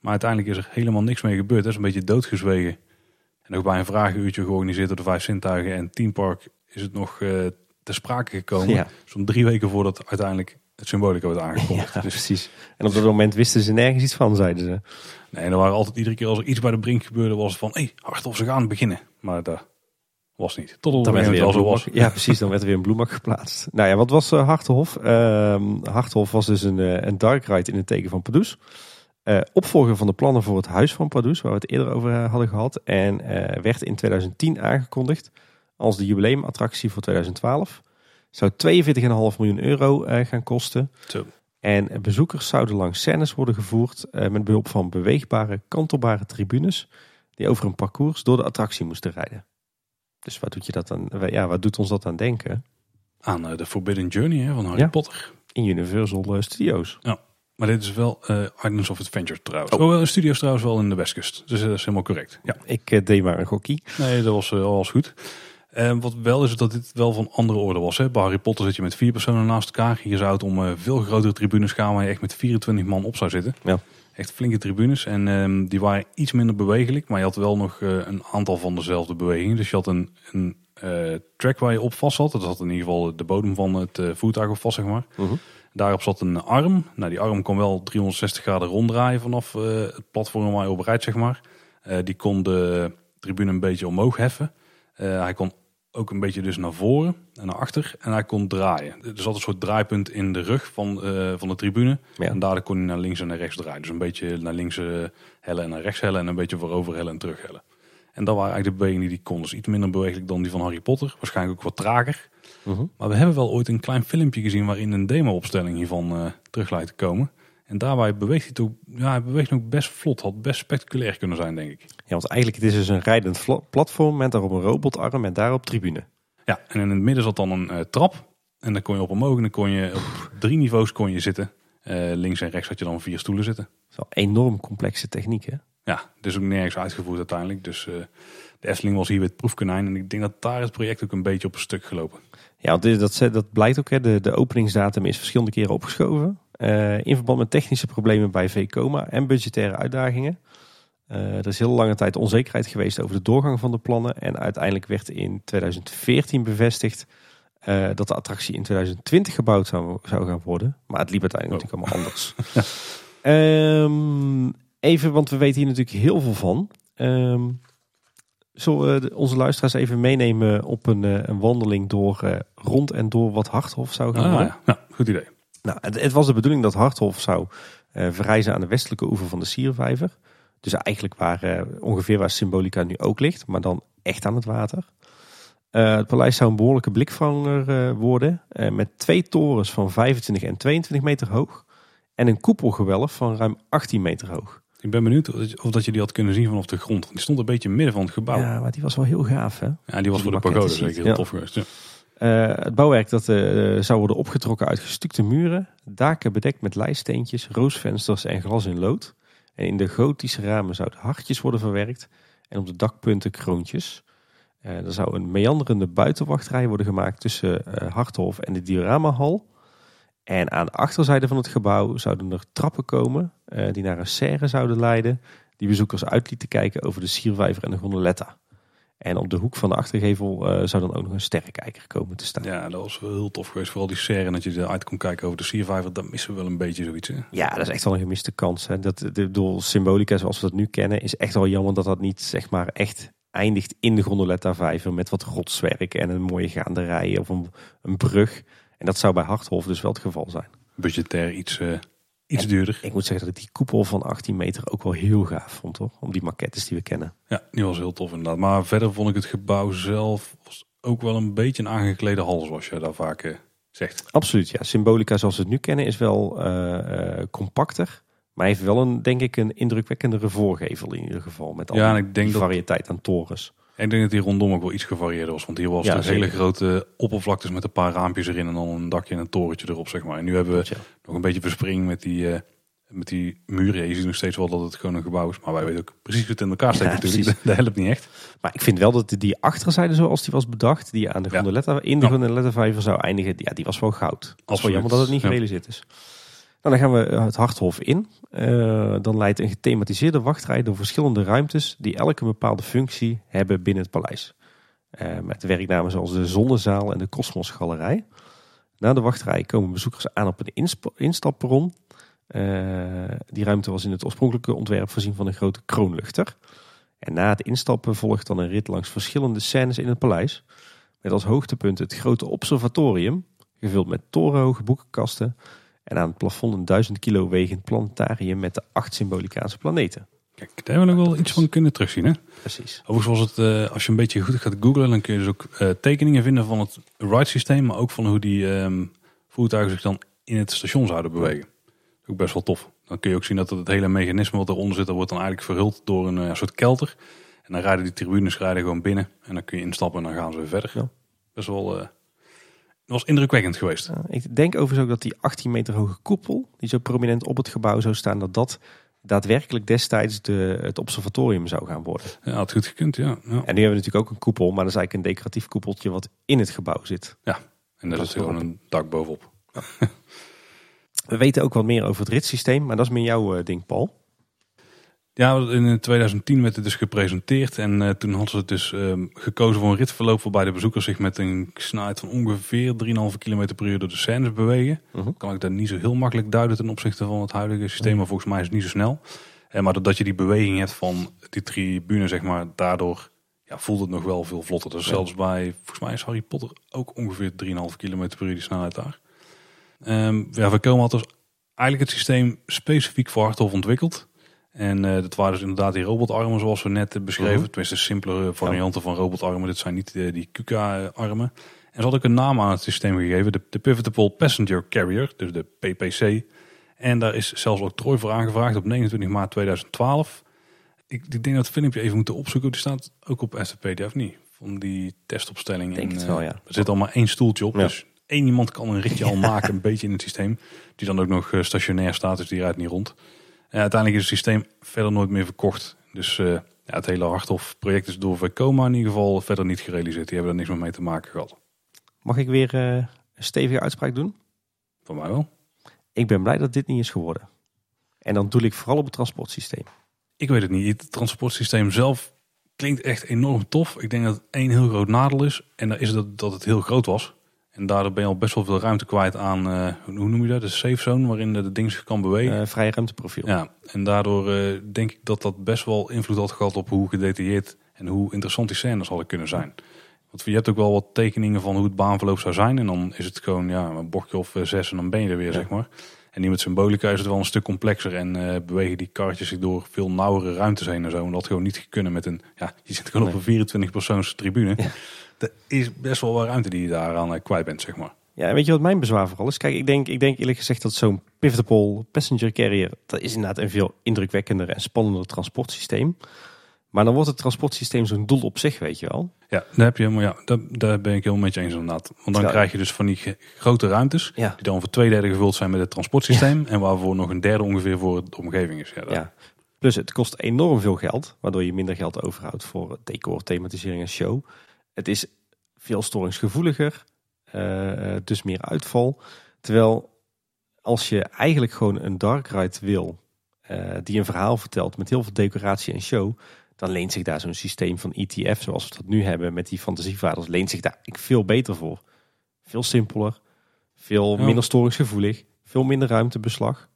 Maar uiteindelijk is er helemaal niks mee gebeurd. Het is een beetje doodgezwegen. En ook bij een vragenuurtje georganiseerd door de Vijf Zintuigen en Team Park is het nog eh ter sprake gekomen. Ja. Zo'n drie weken voordat uiteindelijk het symbolica werd aangekondigd. Ja, Dus precies. En op dat moment wisten ze nergens iets van, zeiden ze. Nee, er waren altijd iedere keer als er iets bij de brink gebeurde, was het van, hé, hey, Harthof, ze gaan beginnen. Maar dat was niet. Tot op Dan het werd er weer wel een zo was. ja, precies. Dan werd er weer een bloemak geplaatst. Nou ja, wat was uh, Hartenhof? Ehm Hartenhof was dus een, eh, een dark ride in het teken van Pardoes. Eh, opvolger van de plannen voor het huis van Pardoes, waar we het eerder over eh, hadden gehad. En eh, werd in 2010 aangekondigd als de jubileumattractie voor 2012. Zou 42,5 miljoen euro gaan kosten. Zo. En bezoekers zouden langs scènes worden gevoerd met behulp van beweegbare, kantelbare tribunes. Die over een parcours door de attractie moesten rijden. Dus wat doet, je dat dan, ja, wat doet ons dat aan denken? Aan de Forbidden Journey hè, van Harry Ja. Potter. In Universal Studios. Maar dit is wel eh Islands of Adventure trouwens. Oh. Oh, een studio is trouwens wel in de Westkust. Dus dat is helemaal correct. Ja, Ik eh, deed maar een gokkie. nee, dat was, eh, was goed. Eh, wat wel is dat dit wel van andere orde was. Hè. Bij Harry Potter zit je met vier personen naast elkaar. Hier zou het om eh, veel grotere tribunes gaan waar je echt met 24 man op zou zitten. Ja. Echt flinke tribunes. En ehm, die waren iets minder bewegelijk. Maar je had wel nog eh, een aantal van dezelfde bewegingen. Dus je had een, een eh, track waar je op vast zat. Dat had in ieder geval de bodem van het eh, voertuig op vast, zeg maar. Mhm. Daarop zat een arm. Nou, die arm kon wel 360 graden ronddraaien vanaf eh, het platform waar je op rijdt, zeg maar. Eh, die kon de tribune een beetje omhoog heffen. Eh, hij kon ook een beetje dus naar voren en naar achter. En hij kon draaien. Er zat een soort draaipunt in de rug van, van de tribune. Ja. En daardoor kon hij naar links en naar rechts draaien. Dus een beetje naar links hellen en naar rechts hellen. En een beetje voorover hellen en terug hellen. En dat waren eigenlijk de bewegingen die die kon. Dus iets minder bewegelijk dan die van Harry Potter. Waarschijnlijk ook wat trager. Mhm. Maar we hebben wel ooit een klein filmpje gezien waarin een demo-opstelling hiervan eh terug lijkt te komen. En daarbij beweegt hij toch, ja, hij beweegt nog best vlot. Had best spectaculair kunnen zijn, denk ik. Ja, want eigenlijk het is dus een rijdend platform met daarop een robotarm en daarop tribune. Ja, en in het midden zat dan een eh, trap. En dan kon je op omhoog en dan kon je op drie niveaus kon je zitten. Eh, links en rechts had je dan vier stoelen zitten. Dat is wel een enorm complexe techniek, hè? Ja, dus ook nergens uitgevoerd uiteindelijk. Dus de Efteling was hier weer het proefkonijn. En ik denk dat daar het project ook een beetje op een stuk gelopen. Ja, want dat, dat blijkt ook. Hè. De, de openingsdatum is verschillende keren opgeschoven. eh, in verband met technische problemen bij VCOMA en budgettaire uitdagingen. Eh, er is heel lange tijd onzekerheid geweest over de doorgang van de plannen. En uiteindelijk werd in 2014 bevestigd eh, dat de attractie in 2020 gebouwd zou, zou gaan worden. Maar het liep uiteindelijk Oh. natuurlijk allemaal anders. Ehm, even, want we weten hier natuurlijk heel veel van. Ehm zullen we onze luisteraars even meenemen op een, eh, een wandeling door eh, rond en door wat Harthof zou gaan Ah, ja. ja, goed idee. Nou, het, het was de bedoeling dat Harthof zou eh, verrijzen aan de westelijke oever van de Siervijver. Dus eigenlijk waar, ongeveer waar Symbolica nu ook ligt, maar dan echt aan het water. Het paleis zou een behoorlijke blikvanger worden. met twee torens van 25 en 22 meter hoog. En een koepelgewelf van ruim 18 meter hoog. Ik ben benieuwd of dat je- die had kunnen zien vanaf de grond. Die stond een beetje midden van het gebouw. Ja, Ja, maar die was wel heel gaaf hè. die was die voor de pagode zeker heel ja. tof geweest. Ja. Eh, het bouwwerk dat, eh, zou worden opgetrokken uit gestukte muren, daken bedekt met lijststeentjes, roosvensters en glas in lood. En in de gotische ramen zouden hartjes worden verwerkt en op de dakpunten kroontjes. Eh, er zou een meanderende buitenwachtrij worden gemaakt tussen Harthof en de dioramahal. En aan de achterzijde van het gebouw zouden er trappen komen eh, die naar een serre zouden leiden, die bezoekers uit lieten kijken over de Siervijver en de Gondoletta. En op de hoek van de achtergevel eh, zou dan ook nog een sterrenkijker komen te staan. Ja, dat was wel heel tof geweest. Vooral die serre dat je eruit kon kijken over de Survivor. Dat missen we wel een beetje zoiets. Hè? Ja, dat is echt wel een gemiste kans. Hè. Dat, de bedoel, symbolica zoals we dat nu kennen, is echt wel jammer dat dat niet zeg maar echt eindigt in de gondoletta vijver met wat rotswerk en een mooie gaanderij of een, een brug. En dat zou bij Harthof dus wel het geval zijn. Budgetair iets, uh, iets duurder. Ik moet zeggen dat ik die koepel van 18 meter ook wel heel gaaf vond, hoor. Om die maquettes die we kennen. Ja, die was heel tof inderdaad. Maar verder vond ik het gebouw zelf ook wel een beetje een aangeklede hals, zoals je daar vaak uh, zegt. Absoluut, ja. Symbolica zoals we het nu kennen is wel uh, compacter. Maar heeft wel een, denk ik, een indrukwekkendere voorgevel in ieder geval. Met al ja, en ik denk die variëteit aan torens. Ik denk dat die rondom ook wel iets gevarieerder was. Want hier was ja, een hele grote oppervlaktes met een paar raampjes erin en dan een dakje en een torentje erop, zeg maar. En nu hebben we nog een beetje verspring met die, uh, met die muren. Je ziet nog steeds wel dat het gewoon een gebouw is. Maar wij weten ook precies hoe het in elkaar steekt natuurlijk. Dat helpt niet echt. Maar ik vind wel dat die achterzijde zoals die was bedacht, die aan de gondoletta, in de gondoletta vijver zou eindigen, ja, die was wel goud. Het is wel jammer dat het niet gerealiseerd is. Nou, dan gaan we het Harthof in. Uh, dan leidt een gethematiseerde wachtrij door verschillende ruimtes die elke bepaalde functie hebben binnen het paleis. Uh, met werknamen zoals de Zonnezaal en de Kosmosgalerij. Na de wachtrij komen bezoekers aan op een instapperron. Uh, die ruimte was in het oorspronkelijke ontwerp voorzien van een grote kroonluchter. En na het instappen volgt dan een rit langs verschillende scènes in het paleis. Met als hoogtepunt het grote observatorium, gevuld met torenhoge boekenkasten en aan het plafond een 1000 kilo wegend planetarium met de acht symbolicaanse planeten. Kijk, daar hebben we nog wel iets van kunnen terugzien. Hè? Precies. Overigens was het, uh, als je een beetje goed gaat googlen, dan kun je dus ook uh, tekeningen vinden van het ride systeem, maar ook van hoe die um, voertuigen zich dan in het station zouden bewegen. Ook best wel tof. Dan kun je ook zien dat het hele mechanisme wat eronder zit, dat wordt dan eigenlijk verhuld door een uh, soort kelter. En dan rijden die tribunes rijden gewoon binnen en dan kun je instappen en dan gaan ze weer verder. Ja. Best wel was indrukwekkend geweest. ik denk overigens ook dat die 18 meter hoge koepel, die zo prominent op het gebouw zou staan, dat dat daadwerkelijk destijds de, het observatorium zou gaan worden. Ja, had goed gekund, ja. ja. En nu hebben we natuurlijk ook een koepel, maar dat is eigenlijk een decoratief koepeltje wat in het gebouw zit. Ja, en daar zit gewoon een dak bovenop. Ja. we weten ook wat meer over het ritssysteem, maar dat is meer jouw uh, ding, Paul. Ja, in 2010 werd het dus gepresenteerd en uh, toen hadden ze het dus uh, gekozen voor een ritverloop waarbij de bezoekers zich met een snelheid van ongeveer 3,5 km per uur door de scènes bewegen. -huh. Kan ik dat niet zo heel makkelijk duiden ten opzichte van het huidige systeem, maar volgens mij is het niet zo snel. En maar doordat je die beweging hebt van die tribune, zeg maar, daardoor ja, voelt het nog wel veel vlotter. Dus zelfs bij, volgens mij is Harry Potter ook ongeveer 3,5 km per uur die snelheid daar. Um, ja, we komen dus eigenlijk het systeem specifiek voor Harthof ontwikkeld. En uh, dat waren dus inderdaad die robotarmen zoals we net beschreven. Uh -huh. Tenminste, simpele varianten van robotarmen. Dit zijn niet uh, die KUKA-armen. En ze had ook een naam aan het systeem gegeven. De, de Pivotable Passenger Carrier, dus de PPC. En daar is zelfs ook Troy voor aangevraagd op 29 maart 2012. Ik, ik denk dat het filmpje even moeten opzoeken. Die staat ook op STPD of niet? Van die testopstelling. Denk en, het wel, ja. Er zit al maar één stoeltje op. Ja. Dus één iemand kan een ritje al maken, een beetje in het systeem. Die dan ook nog stationair staat, dus die rijdt niet rond. Ja, uiteindelijk is het systeem verder nooit meer verkocht. Dus uh, ja, het hele Harthof project is door Vekoma in ieder geval verder niet gerealiseerd. Die hebben er niks meer mee te maken gehad. Mag ik weer uh, een stevige uitspraak doen? Van mij wel. Ik ben blij dat dit niet is geworden. En dan doe ik vooral op het transportsysteem. Ik weet het niet. Het transportsysteem zelf klinkt echt enorm tof. Ik denk dat het één heel groot nadeel is. En dat is dat, dat het heel groot was. En daardoor ben je al best wel veel ruimte kwijt aan, uh, hoe noem je dat, de safe zone waarin de, de ding zich kan bewegen. Uh, vrije ruimteprofiel. Ja, en daardoor uh, denk ik dat dat best wel invloed had gehad op hoe gedetailleerd en hoe interessant die scènes hadden kunnen zijn. Want je hebt ook wel wat tekeningen van hoe het baanverloop zou zijn. En dan is het gewoon ja, een bochtje of zes en dan ben je er weer, ja. zeg maar. En die met symbolica is het wel een stuk complexer en bewegen die karretjes zich door veel nauwere ruimtes heen en zo. En dat gewoon niet kunnen met een, ja, je zit gewoon nee. op een 24 persoons tribune. Ja er is best wel wat ruimte die je daaraan eh, kwijt bent, zeg maar. Ja, weet je wat mijn bezwaar vooral is? Kijk, ik denk, ik denk eerlijk gezegd dat zo'n pivotable passenger carrier, dat is inderdaad een veel indrukwekkender en spannender transportsysteem. Maar dan wordt het transportsysteem zo'n doel op zich, weet je wel. Ja, daar, heb je, maar ja daar, daar ben ik helemaal met je eens inderdaad. Want dan krijg je dus van die grote ruimtes, ja. die dan voor twee derde gevuld zijn met het transportsysteem. Ja. En waarvoor nog een derde ongeveer voor de omgeving is. Ja, Plus het kost enorm veel geld, waardoor je minder geld overhoudt voor decor, thematisering en show. Het is veel storingsgevoeliger, uh, dus meer uitval. Terwijl als je eigenlijk gewoon een dark ride wil, uh, die een verhaal vertelt met heel veel decoratie en show, dan leent zich daar zo'n systeem van ETF, zoals we dat nu hebben met die fantasievaders, leent zich daar ik veel beter voor. Veel simpeler, veel minder storingsgevoelig, veel minder ruimtebeslag.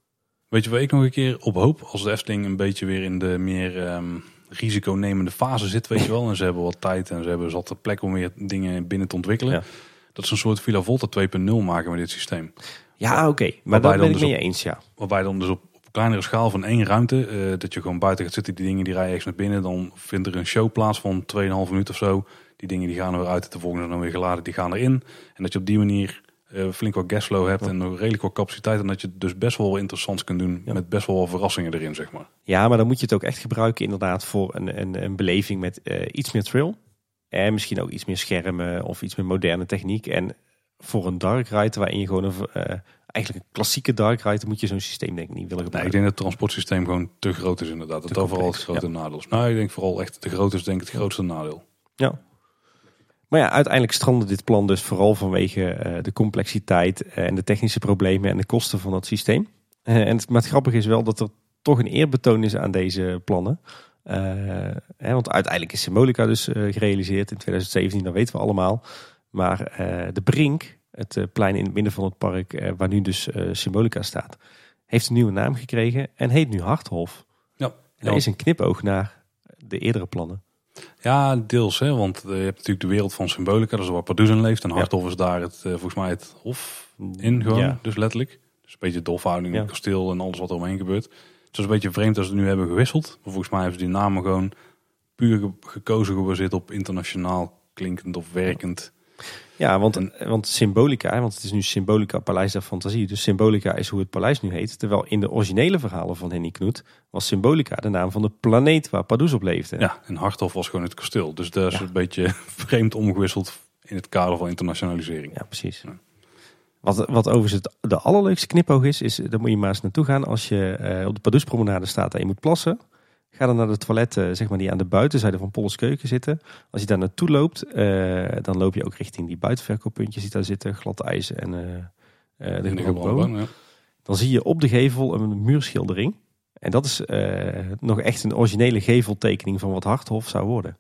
Weet je waar ik nog een keer op hoop? Als de Efteling een beetje weer in de meer ehm, risiconemende fase zit, weet je wel. En ze hebben wat tijd en ze hebben zat de plek om weer dingen binnen te ontwikkelen. Ja. Dat ze een soort Villa Volta 2.0 maken met dit systeem. Ja, oké, maar daar ben ik dus mee eens, ja. Waarbij dan dus op, op kleinere schaal van één ruimte, eh, dat je gewoon buiten gaat zitten, die dingen die rijden ergens naar binnen. Dan vindt er een show plaats van 2,5 minuut of zo. Die dingen die gaan er weer uit, de volgende zijn dan weer geladen, die gaan erin. En dat je op die manier eh, flink wat gasflow hebt en nog redelijk wat capaciteit. En dat je dus best wel interessants kunt doen Ja. met best wel wat verrassingen erin, zeg maar. Ja, maar dan moet je het ook echt gebruiken inderdaad voor een, een, een beleving met eh, iets meer trail. En misschien ook iets meer schermen of iets meer moderne techniek. En voor een dark ride waarin je gewoon een, eh, eigenlijk een klassieke dark ride, moet je zo'n systeem denk ik niet willen Nee, ik gebruiken. denk dat het transportsysteem gewoon te groot is inderdaad. Dat Te dat vooral het grote nadeel is. Nou, ik denk vooral echt de grote is denk ik het grootste nadeel. Ja. Maar ja, uiteindelijk strandde dit plan dus vooral vanwege eh, de complexiteit eh, en de technische problemen en de kosten van dat systeem. Eh, en het, maar het grappige is wel dat er toch een eerbetoon is aan deze plannen. Hè, want uiteindelijk is Symbolica dus gerealiseerd in 2017, dat weten we allemaal. Maar de Brink, het plein in het midden van het park, waar nu dus Symbolica staat, heeft een nieuwe naam gekregen en heet nu Harthof. Ja, En dat is een knipoog naar de eerdere plannen. Ja, deels. Hè, want eh, je hebt natuurlijk de wereld van Symbolica, dat is waar in leeft. En Harthof is daar het, eh, volgens mij het hof in gewoon, Ja. dus letterlijk. Dus een beetje de hofhouding, Ja. het kasteel en alles wat er omheen gebeurt. Het is een beetje vreemd dat ze het nu hebben gewisseld. Maar volgens mij hebben ze die namen gewoon puur ge- gekozen gebaseerd op internationaal klinkend of werkend. Ja, want, want Symbolica, want het is nu Symbolica Paleis der Fantasie. Dus Symbolica is hoe het paleis nu heet. Terwijl in de originele verhalen van Henny Knoet was Symbolica de naam van de planeet waar Pardoes op leefde. Ja, en Harthof was gewoon het kasteel. Dus dat is Ja. een beetje vreemd omgewisseld in het kader van internationalisering. Ja, precies. Ja. Wat, wat overigens de allerleukste knipoog is, is, daar moet je maar eens naartoe gaan als je eh, op de Pardoespromenade staat en je moet plassen. Ga dan naar de toiletten, zeg maar, die aan de buitenzijde van Polles Keuken zitten. Als je daar naartoe loopt, eh, dan loop je ook richting die buitenverkooppuntjes die daar zitten. Glad ijs en eh eh, de gebrande, ja. Dan zie je op de gevel een muurschildering. En dat is eh, nog echt een originele geveltekening van wat Harthof zou worden.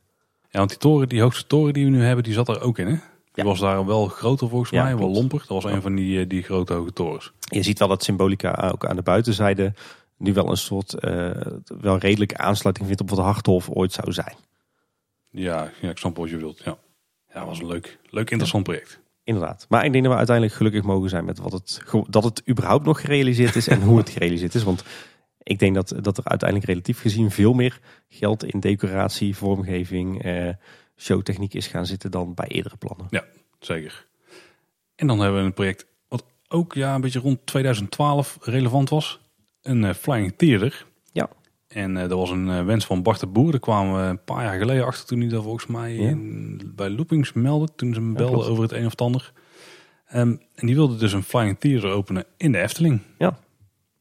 Ja, want die toren, die hoogste toren die we nu hebben, die zat er ook in. Hè? Die Ja. was daar wel groter volgens Ja, mij, wel lomper. Dat was een van die, eh, die grote hoge torens. Je ziet wel dat Symbolica ook aan de buitenzijde nu wel een soort, eh, wel redelijke aansluiting vindt op wat Harthof ooit zou zijn. Ja, ja, ik snap wat je wilt. Ja, ja dat was een leuk, leuk interessant project. Inderdaad. Maar ik denk dat we uiteindelijk gelukkig mogen zijn met wat het, dat het überhaupt nog gerealiseerd is en hoe het gerealiseerd is. Want ik denk dat, dat er uiteindelijk relatief gezien veel meer geld in decoratie, vormgeving, eh, showtechniek is gaan zitten dan bij eerdere plannen. Zeker. En dan hebben we een project wat ook ja, een beetje rond 2012 relevant was. Een eh, Flying Theater. Ja. En eh, dat was een eh, wens van Bart de Boer. Daar kwamen we een paar jaar geleden achter toen hij dat volgens mij Ja. in- bij Loopings meldde. Toen ze me Ja, belden over het een of het ander. Ehm, en die wilde dus een Flying Theater openen in de Efteling. Ja.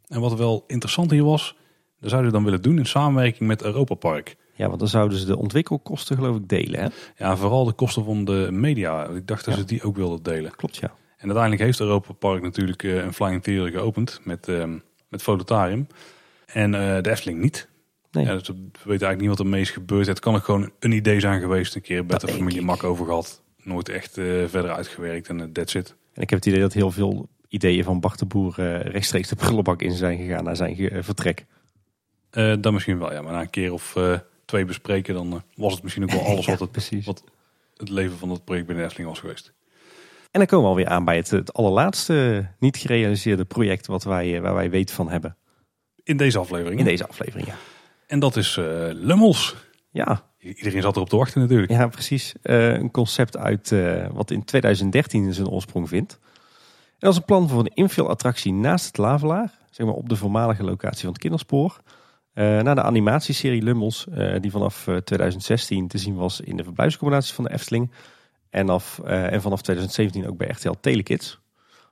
En wat wel interessant hier was, dat zouden we dan willen doen in samenwerking met Europa Park. Ja, want dan zouden ze de ontwikkelkosten geloof ik delen. Hè? Ja, vooral de kosten van de media. Ik dacht dat Ja. ze die ook wilden delen. Klopt, ja. En uiteindelijk heeft Europa Park natuurlijk een Flying Theater geopend met, ehm met Fototarium. En eh, de Efteling niet. Nee. Ja, dus we weten eigenlijk niet wat er meest gebeurd. Het kan ook gewoon een idee zijn geweest. Een keer met Dat de familie. Mak over gehad. Nooit echt eh, verder uitgewerkt en uh, that's it. En ik heb het idee dat heel veel ideeën van Bart de Boer rechtstreeks de prullenbak in zijn gegaan naar zijn vertrek. Dat misschien wel, ja. Maar na een keer of twee bespreken, dan was het misschien ook wel alles Ja, wat het, precies. wat het leven van het project binnen de Efteling was geweest. En dan komen we alweer aan bij het, het allerlaatste niet gerealiseerde project wat wij, eh, waar wij weet van hebben. In deze aflevering. In deze aflevering, ja. En dat is eh Lummels. Ja, Iedereen zat erop te wachten natuurlijk. ja precies. Eh, een concept uit wat in 2013 zijn oorsprong vindt. En dat is een plan voor een infill-attractie naast het Lavelaar. Zeg maar op de voormalige locatie van het kinderspoor. Eh naar de animatieserie Lummels. die vanaf eh, 2016 te zien was in de verblijfsaccommodaties van de Efteling. En, af, eh, en vanaf 2017 ook bij RTL Telekids.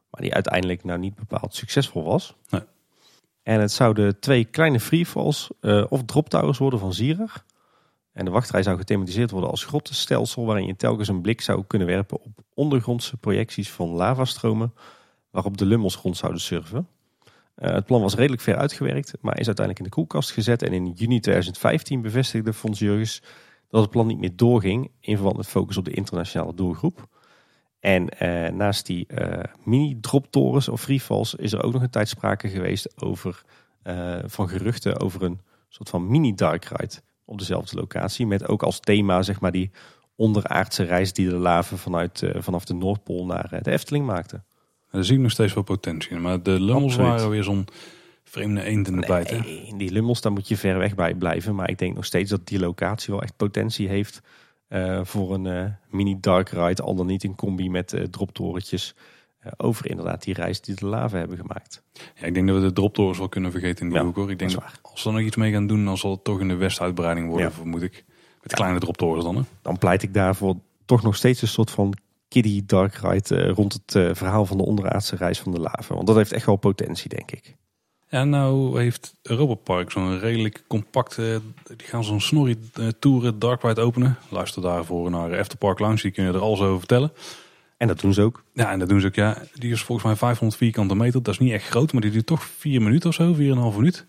Maar die uiteindelijk nou niet bepaald succesvol was. Nee. En het zouden twee kleine freefalls eh of drop towers worden van Zierer. En de wachtrij zou gethematiseerd worden als grottenstelsel waarin je telkens een blik zou kunnen werpen op ondergrondse projecties van lavastromen waarop de lummels rond zouden surfen. Uh, het plan was redelijk ver uitgewerkt, maar is uiteindelijk in de koelkast gezet. En in juni 2015 bevestigde Fons Jurgens dat het plan niet meer doorging in verband met focus op de internationale doelgroep. En uh, naast die uh, mini-droptorens of freefalls is er ook nog een tijd sprake geweest over, van geruchten over een soort van mini-dark ride op dezelfde locatie. Met ook als thema zeg maar die onderaardse reis die de laven vanuit, vanaf de Noordpool naar de Efteling maakte. Daar zie ik nog steeds wel potentie in. Maar de lummels waren weer zo'n vreemde eend in de bijt. Nee, die lummels, daar moet je ver weg bij blijven. Maar ik denk nog steeds dat die locatie wel echt potentie heeft uh, voor een uh, mini dark ride. Al dan niet in combi met uh, droptorentjes. over inderdaad die reis die de laven hebben gemaakt. Ja, ik denk dat we de droptorens wel kunnen vergeten in die ja, hoek hoor. Ik denk dat als we er nog iets mee gaan doen, dan zal het toch in de westuitbreiding worden, ja. vermoed ik. Met kleine droptorens dan. Hè? Dan pleit ik daarvoor toch nog steeds een soort van kiddie dark ride rond het verhaal van de onderaardse reis van de lava. Want dat heeft echt wel potentie, denk ik. Ja, nou heeft Europa Park zo'n redelijk compacte, die gaan zo'n snorri uh, toeren dark ride openen. Luister daarvoor naar Efterpark Lounge, die kunnen er alles over vertellen. En dat doen ze ook. Ja, en dat doen ze ook, ja. Die is volgens mij 500 vierkante meter. Dat is niet echt groot, maar die duurt toch vier minuten of zo, 4,5 minuut.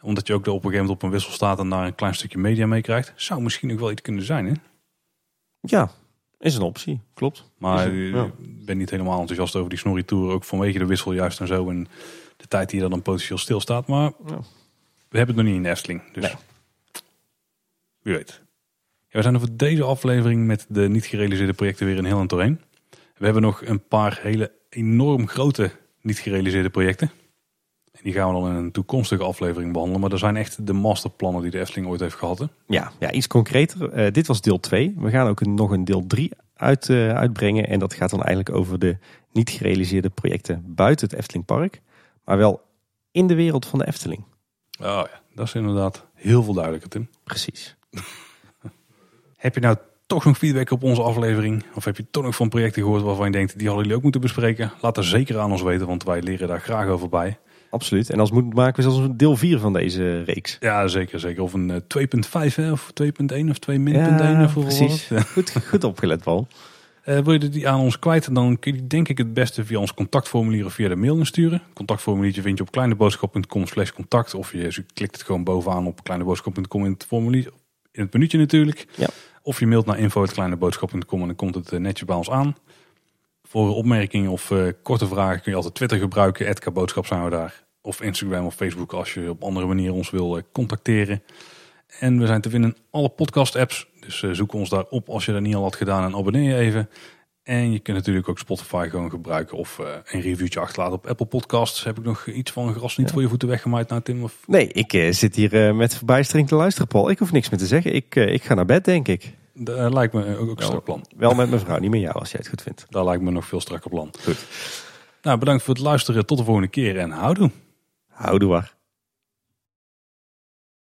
Omdat je ook op een gegeven moment op een wissel staat en daar een klein stukje media mee krijgt. Zou misschien ook wel iets kunnen zijn, hè? Ja, is een optie, klopt. Maar ik ben niet helemaal enthousiast over die Snorri Tour. Ook vanwege de wissel juist en zo. En de tijd die er dan potentieel stilstaat. Maar ja. we hebben het nog niet in de Efteling. Dus nee. wie weet. we zijn er voor deze aflevering met de niet gerealiseerde projecten weer een heel doorheen. We hebben nog een paar hele enorm grote niet gerealiseerde projecten. En die gaan we dan in een toekomstige aflevering behandelen. Maar er zijn echt de masterplannen die de Efteling ooit heeft gehad. Hè? Ja, ja, iets concreter. Uh, dit was deel 2. We gaan ook nog een deel 3 uit, uh, uitbrengen. En dat gaat dan eigenlijk over de niet gerealiseerde projecten buiten het Efteling Park. Maar wel in de wereld van de Efteling. Oh ja, dat is inderdaad heel veel duidelijker, Tim. Precies. Heb je nou toch nog feedback op onze aflevering? Of heb je toch nog van projecten gehoord waarvan je denkt, die hadden jullie ook moeten bespreken? Laat er zeker aan ons weten, want wij leren daar graag over bij. Absoluut. En als moet maken we zelfs een deel 4 van deze reeks. Ja, zeker. zeker. Of een 2.5 uh, of 2.1 of 2 ja, Precies. Goed, goed opgelet, Paul. Uh, wil je die aan ons kwijt, dan kun je die denk ik het beste via ons contactformulier of via de mail insturen. Contactformuliertje vind je op kleineboodschap.com slash contact. Of je klikt het gewoon bovenaan op kleineboodschap.com in het formulier. In het minuutje natuurlijk. Ja. Of je mailt naar info.kleineboodschap.com en dan komt het uh, netjes bij ons aan. Voor opmerkingen of uh, korte vragen kun je altijd Twitter gebruiken. Edka Boodschap zijn we daar. Of Instagram of Facebook als je op andere manier ons wil uh, contacteren. En we zijn te vinden in alle podcast apps. Dus uh, zoek ons daar op als je dat niet al had gedaan en abonneer je even. En je kunt natuurlijk ook Spotify gewoon gebruiken of een reviewtje achterlaten op Apple Podcasts. Heb ik nog iets van gras niet voor je voeten weggemaaid nou Tim? Of? Nee, ik zit hier met verbijstering te luisteren Paul. Ik hoef niks meer te zeggen. Ik, ik ga naar bed denk ik. Dat lijkt me ook, ook een strak plan. Wel met mijn vrouw, niet met jou als jij het goed vindt. Dat lijkt me nog veel strakker plan. Goed. Nou, bedankt voor het luisteren. Tot de volgende keer en houdoe. Houdoe waar.